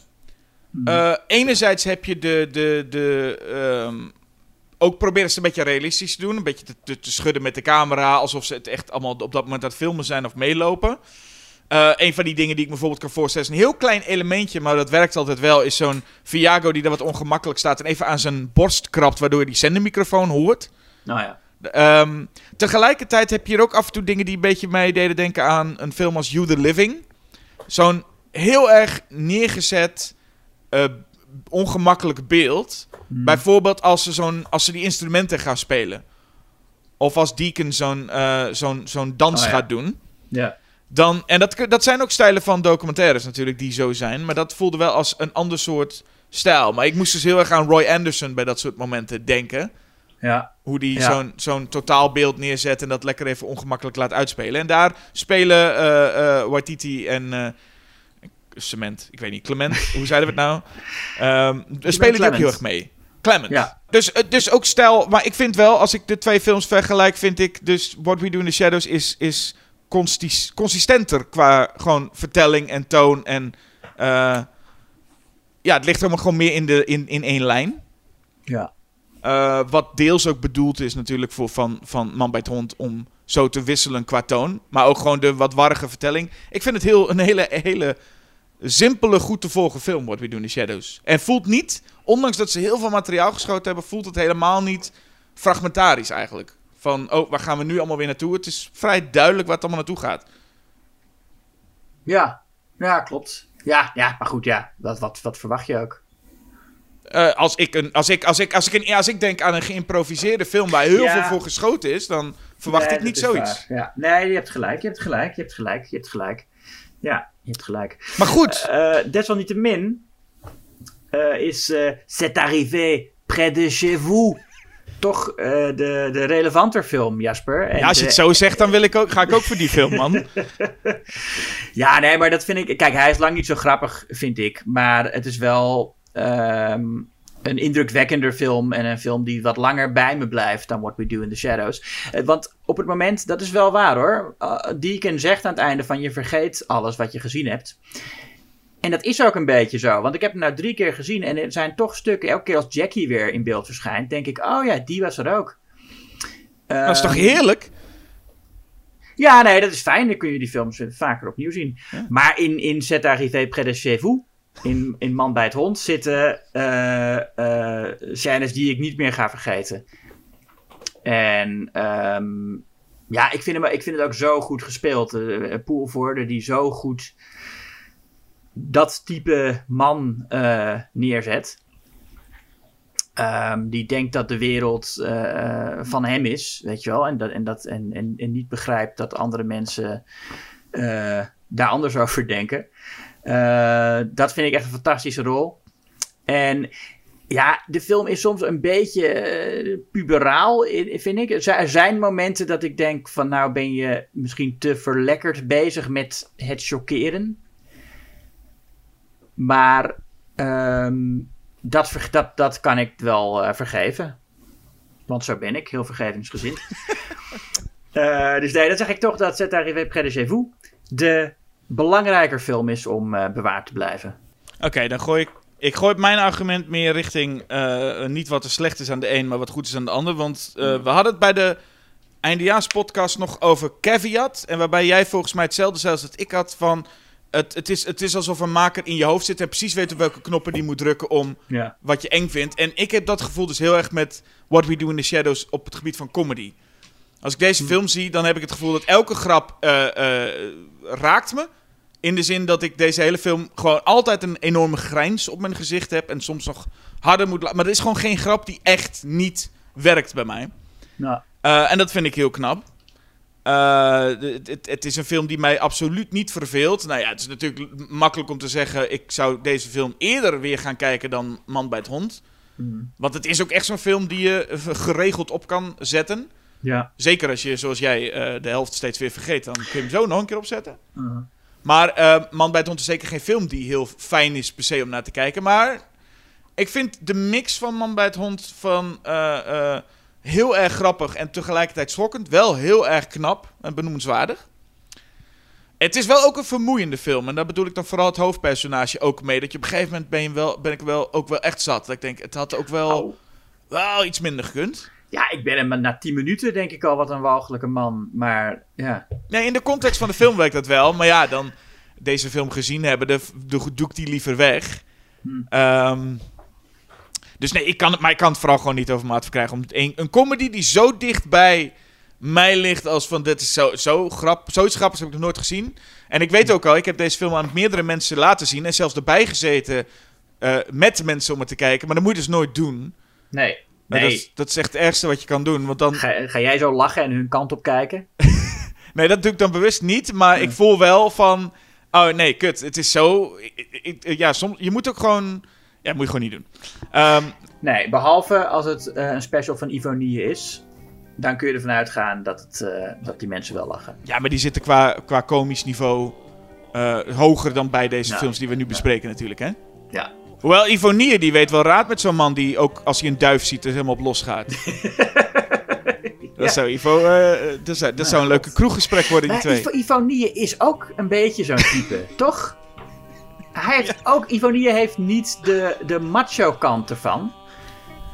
Speaker 6: Eh, enerzijds heb je de, de, de ehm, ook proberen ze een beetje realistisch te doen. Een beetje te, te, te schudden met de camera, alsof ze het echt allemaal op dat moment aan het filmen zijn of meelopen. Eh, een van die dingen die ik me bijvoorbeeld kan voorstellen is een heel klein elementje, maar dat werkt altijd wel, is zo'n Viago die daar wat ongemakkelijk staat en even aan zijn borst krabt, waardoor je die zendermicrofoon hoort.
Speaker 5: Nou ja.
Speaker 6: Ehm, tegelijkertijd heb je hier ook af en toe dingen die een beetje mij deden denken aan een film als You the Living. Zo'n heel erg neergezet, eh, ongemakkelijk beeld. Bijvoorbeeld als ze, zo'n, als ze die instrumenten gaan spelen. Of als Deacon zo'n, eh, zo'n, zo'n dans
Speaker 5: Oh ja.
Speaker 6: gaat doen.
Speaker 5: Ja.
Speaker 6: Dan, en dat, dat zijn ook stijlen van documentaires natuurlijk die zo zijn. Maar dat voelde wel als een ander soort stijl. Maar ik moest dus heel erg aan Roy Anderson bij dat soort momenten denken.
Speaker 5: Ja.
Speaker 6: Hoe die
Speaker 5: Ja.
Speaker 6: zo'n, zo'n totaalbeeld neerzet en dat lekker even ongemakkelijk laat uitspelen. En daar spelen eh eh Waititi en... eh, Cement, ik weet niet, Clement, hoe zeiden we het nou? We spelen die ook heel erg mee. Clement.
Speaker 5: Ja.
Speaker 6: Dus, dus ook stijl, maar ik vind wel, als ik de twee films vergelijk, vind ik dus What We Do in the Shadows is, is consistenter qua gewoon vertelling en toon. En eh, ja, het ligt helemaal gewoon meer in, de, in, in één lijn.
Speaker 5: Ja.
Speaker 6: Eh, wat deels ook bedoeld is natuurlijk voor van, van Man bij het Hond om zo te wisselen qua toon. Maar ook gewoon de wat warrige vertelling. Ik vind het heel, een hele, hele simpele, goed te volgen film, What We Do in Shadows. En voelt niet, ondanks dat ze heel veel materiaal geschoten hebben, voelt het helemaal niet fragmentarisch eigenlijk. Van, oh, waar gaan we nu allemaal weer naartoe? Het is vrij duidelijk waar het allemaal naartoe gaat.
Speaker 5: Ja. Ja, klopt. Ja, ja, maar goed, ja. Wat, wat, wat verwacht je ook?
Speaker 6: Eh, als, ik een, als, ik, als, ik, als, ik een, als ik denk aan een geïmproviseerde film waar heel
Speaker 5: Ja.
Speaker 6: veel voor geschoten is, dan verwacht
Speaker 5: Nee,
Speaker 6: ik niet
Speaker 5: dat
Speaker 6: zoiets.
Speaker 5: waar. Ja. Nee, je hebt gelijk, je hebt gelijk, je hebt gelijk, je hebt gelijk. Ja, je hebt gelijk.
Speaker 6: Maar goed,
Speaker 5: Eh, desalniettemin eh, is C'est arrivé près de chez vous toch eh, de, de relevanter film, Jasper. En
Speaker 6: Ja, als je het
Speaker 5: de-
Speaker 6: zo zegt, dan wil ik ook, ga ik ook voor die film, man.
Speaker 5: Ja, nee, maar dat vind ik... Kijk, hij is lang niet zo grappig, vind ik. Maar het is wel ehm, een indrukwekkender film. En een film die wat langer bij me blijft dan What We Do in the Shadows. Eh, want op het moment, dat is wel waar hoor. Uh, Deacon zegt aan het einde van je vergeet alles wat je gezien hebt. En dat is ook een beetje zo. Want ik heb hem nou drie keer gezien. En er zijn toch stukken, elke keer als Jackie weer in beeld verschijnt, denk ik, oh ja, die was er ook.
Speaker 6: Dat is toch
Speaker 5: Ehm,
Speaker 6: heerlijk?
Speaker 5: ja, nee, dat is fijn. Dan kun je die films vaker opnieuw zien. Maar in, in Cet arrivé près de chez vous, in, in Man bij het Hond, zitten eh eh scènes die ik niet meer ga vergeten. En ehm, ja, ik vind, hem, ik vind het ook zo goed gespeeld. Uh, Poelvoorde, die zo goed dat type man eh, neerzet. Ehm, die denkt dat de wereld eh, van hem is, weet je wel. En, dat, en, dat, en, en, niet begrijpt dat andere mensen eh, daar anders over denken. Dat vind ik echt een fantastische rol. En ja, de film is soms een beetje puberaal, vind ik. Er zijn momenten dat ik denk van nou ben je misschien te verlekkerd bezig met het chockeren. Maar ehm, dat, dat, dat kan ik wel eh, vergeven. Want zo ben ik, heel vergevingsgezind. Eh, dus nee, dan zeg ik toch dat arrivé près de chez vous de belangrijker film is om eh, bewaard te blijven.
Speaker 6: Oké, dan gooi ik... Ik gooi mijn argument meer richting niet wat er slecht is aan de een, maar wat goed is aan de ander. Want eh, we hadden het bij de eindejaarspodcast nog over caveat. En waarbij jij volgens mij hetzelfde zei als dat ik had van... Het, het, is, het is alsof een maker in je hoofd zit en precies weet op welke knoppen die moet drukken om
Speaker 5: Ja.
Speaker 6: wat je eng vindt. En ik heb dat gevoel dus heel erg met What We Do in the Shadows op het gebied van comedy. Als ik deze film zie, dan heb ik het gevoel dat elke grap eh, raakt me. In de zin dat ik deze hele film gewoon altijd een enorme grijns op mijn gezicht heb. En soms nog harder moet laten. Maar er is gewoon geen grap die echt niet werkt bij mij.
Speaker 5: Nou,
Speaker 6: Eh, en dat vind ik heel knap. Eh, het, is een film die mij absoluut niet verveelt. Nou ja, het is natuurlijk makkelijk om te zeggen... ik zou deze film eerder weer gaan kijken dan Man bij het Hond. Want het is ook echt zo'n film die je geregeld op kan zetten.
Speaker 5: ja.
Speaker 6: Zeker als je, zoals jij, eh, de helft steeds weer vergeet. Dan kun je hem zo nog een keer opzetten.
Speaker 5: Uh-huh.
Speaker 6: Maar eh, Man bij het Hond is zeker geen film die heel fijn is per se om naar te kijken. Maar ik vind de mix van Man bij het Hond van heel erg grappig en tegelijkertijd schokkend wel heel erg knap en benoemenswaardig. Het is wel ook een vermoeiende film. En daar bedoel ik dan vooral het hoofdpersonage ook mee. Dat je op een gegeven moment ben, je wel, ben ik wel, ook wel echt zat. Dat ik denk, het had ook wel,
Speaker 5: Oh.
Speaker 6: wel iets minder gekund.
Speaker 5: Ja, ik ben hem na 10 minuten denk ik al wat een walgelijke man. Maar ja.
Speaker 6: Nee, in de context van de film werkt dat wel. Maar ja, dan deze film gezien hebben, de, doe ik die liever weg.
Speaker 5: Hmm.
Speaker 6: Ehm, dus nee, ik kan het, maar ik kan het vooral gewoon niet over maat verkrijgen. Om een, een comedy die zo dicht bij mij ligt als van dit is zo, zo grap, zoiets grappigs heb ik nog nooit gezien. En ik weet ook al, ik heb deze film aan meerdere mensen laten zien en zelfs erbij gezeten eh, met mensen om het te kijken. Maar dat moet je dus nooit doen.
Speaker 5: Nee. Nee.
Speaker 6: Dat, is, dat is echt het ergste wat je kan doen. Want dan,
Speaker 5: Ga, ga jij zo lachen en hun kant op kijken?
Speaker 6: Nee, dat doe ik dan bewust niet. Maar ik voel wel van... Oh nee, kut. Het is zo... ik- ik- ja, soms... Je moet ook gewoon... Ja, moet je gewoon niet doen. Ehm,
Speaker 5: Nee, behalve als het eh, een special van Ivonie is. Dan kun je ervan uitgaan dat, het, eh, dat die mensen wel lachen.
Speaker 6: ja, maar die zitten qua, qua komisch niveau... eh, hoger dan bij deze films die we nu bespreken natuurlijk, hè?
Speaker 5: Ja.
Speaker 6: Hoewel Ivonie, die weet wel raad met zo'n man die ook als hij een duif ziet er helemaal op losgaat. Dat zou Ivo... dat zou, dat zou een leuke kroeggesprek worden, die twee.
Speaker 5: Ivo, Ivonie is ook een beetje zo'n type, toch? Hij heeft ook, Ivonie heeft niet de, de macho kant ervan.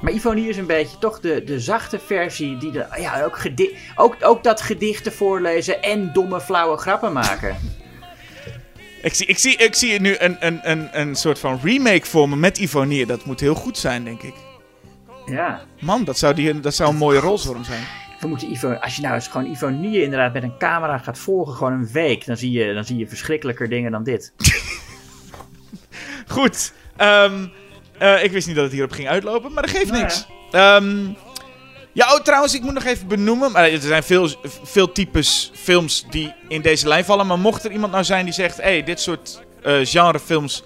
Speaker 5: Maar Ivonie is een beetje toch de, de zachte versie die de, ja, ook, gedi- ook, ook dat gedichten voorlezen en domme flauwe grappen maken.
Speaker 6: Ik zie, ik zie, ik zie nu een, een, een, een soort van remake voor me met Ivonie. Dat moet heel goed zijn, denk ik.
Speaker 5: Ja.
Speaker 6: Man, dat zou, die, dat zou een mooie rol voor hem zijn.
Speaker 5: We moeten Ivo, als je nou eens gewoon Ivonie inderdaad met een camera gaat volgen, gewoon een week, dan zie je, dan zie je verschrikkelijker dingen dan dit.
Speaker 6: Goed. ehm, eh, ik wist niet dat het hierop ging uitlopen, maar dat geeft
Speaker 5: Nou
Speaker 6: niks. Ehm, ja, oh, trouwens, ik moet nog even benoemen. Maar er zijn veel, veel types films die in deze lijn vallen. Maar mocht er iemand nou zijn die zegt: hey, dit soort eh genrefilms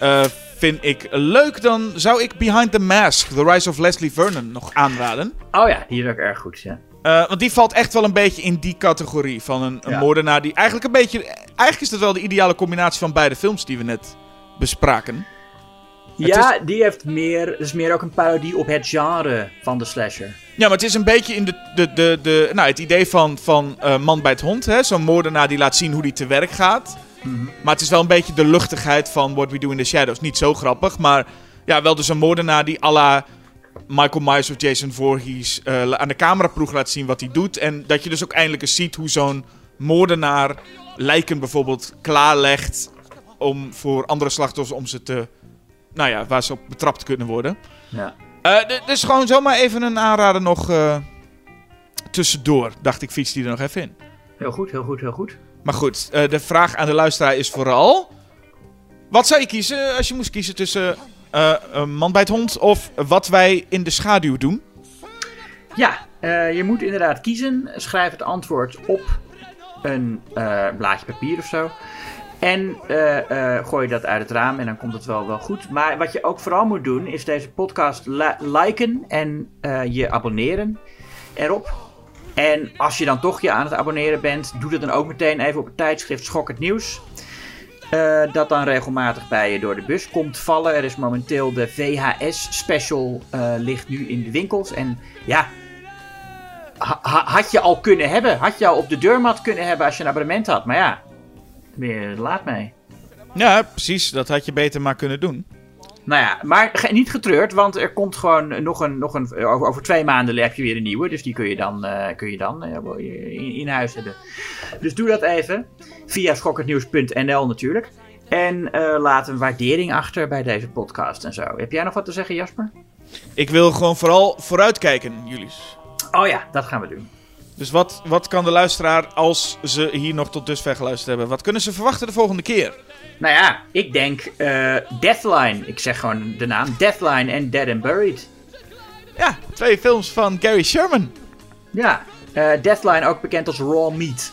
Speaker 6: eh, vind ik leuk, dan zou ik Behind the Mask, The Rise of Leslie Vernon, nog aanraden.
Speaker 5: Oh ja, die is ook erg goed, ja.
Speaker 6: Eh, want die valt echt wel een beetje in die categorie van een, een
Speaker 5: Ja.
Speaker 6: moordenaar die eigenlijk een beetje... Eigenlijk is dat wel de ideale combinatie van beide films die we net bespraken.
Speaker 5: Ja, die heeft meer, is meer ook een parodie op het genre van de slasher.
Speaker 6: Ja, maar het is een beetje in de, de, de, de, nou, het idee van, van eh, Man bij het Hond. hè? Zo'n moordenaar die laat zien hoe die te werk gaat. Maar het is wel een beetje de luchtigheid van What We Do in the Shadows. Niet zo grappig, maar ja, wel dus een moordenaar die à la Michael Myers of Jason Voorhees eh, aan de cameraploeg laat zien wat hij doet. En dat je dus ook eindelijk eens ziet hoe zo'n moordenaar lijken bijvoorbeeld klaarlegt om voor andere slachtoffers om ze te, nou ja, waar ze op betrapt kunnen worden.
Speaker 5: Ja.
Speaker 6: Eh, dus gewoon zomaar even een aanrader nog eh, tussendoor. Dacht ik, fiets die er nog even in.
Speaker 5: Heel goed, heel goed, heel goed.
Speaker 6: Maar goed, eh, de vraag aan de luisteraar is vooral... Wat zou je kiezen als je moest kiezen tussen een man bij het hond of wat wij in de schaduw doen?
Speaker 5: Ja, je moet inderdaad kiezen. Schrijf het antwoord op een blaadje papier of zo. En eh, eh, gooi dat uit het raam en dan komt het wel, wel goed. Maar wat je ook vooral moet doen, is deze podcast li- liken en eh, je abonneren erop. En als je dan toch je aan het abonneren bent, doe dat dan ook meteen even op het tijdschrift Schok het Nieuws. Dat dan regelmatig bij je door de bus komt vallen. Er is momenteel de VHS-special, ligt nu in de winkels. En ja, ha- ha- had je al kunnen hebben. Had je al op de deurmat kunnen hebben als je een abonnement had. Maar ja, weer laat mee.
Speaker 6: Ja, precies. Dat had je beter maar kunnen doen.
Speaker 5: Nou ja, maar niet getreurd, want er komt gewoon nog een, nog een over, over twee maanden heb je weer een nieuwe. Dus die kun je dan, eh, kun je dan eh, in, in huis hebben. Dus doe dat even. Via schokkendnieuws.nl natuurlijk. En eh, laat een waardering achter bij deze podcast en zo. Heb jij nog wat te zeggen, Jasper?
Speaker 6: Ik wil gewoon vooral vooruitkijken, Julius.
Speaker 5: Oh ja, dat gaan we doen.
Speaker 6: Dus wat, wat kan de luisteraar, als ze hier nog tot dusver geluisterd hebben, wat kunnen ze verwachten de volgende keer?
Speaker 5: Nou ja, ik denk eh, Deathline. Ik zeg gewoon de naam. Deathline en Dead and Buried.
Speaker 6: Ja, twee films van Gary Sherman.
Speaker 5: Ja, eh, Deathline ook bekend als Raw Meat.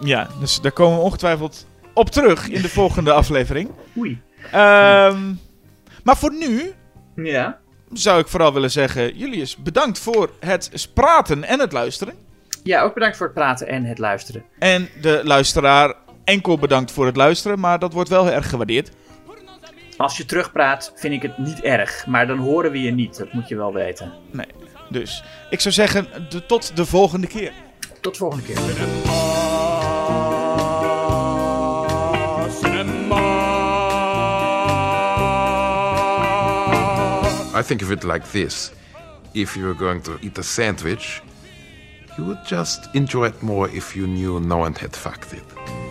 Speaker 6: Ja, dus daar komen we ongetwijfeld op terug in de volgende aflevering.
Speaker 5: Oei.
Speaker 6: Ehm, maar voor nu
Speaker 5: Ja.
Speaker 6: zou ik vooral willen zeggen, Julius, bedankt voor het praten en het luisteren.
Speaker 5: Ja, ook bedankt voor het praten en het luisteren.
Speaker 6: En de luisteraar enkel bedankt voor het luisteren, maar dat wordt wel erg gewaardeerd.
Speaker 5: Als je terugpraat, vind ik het niet erg. Maar dan horen we je niet. Dat moet je wel weten.
Speaker 6: Nee, dus ik zou zeggen, de, tot de volgende keer.
Speaker 5: Tot de volgende keer.
Speaker 7: I think of it like this if you were going to eat a sandwich, you would just enjoy it more if you knew no one had fucked it.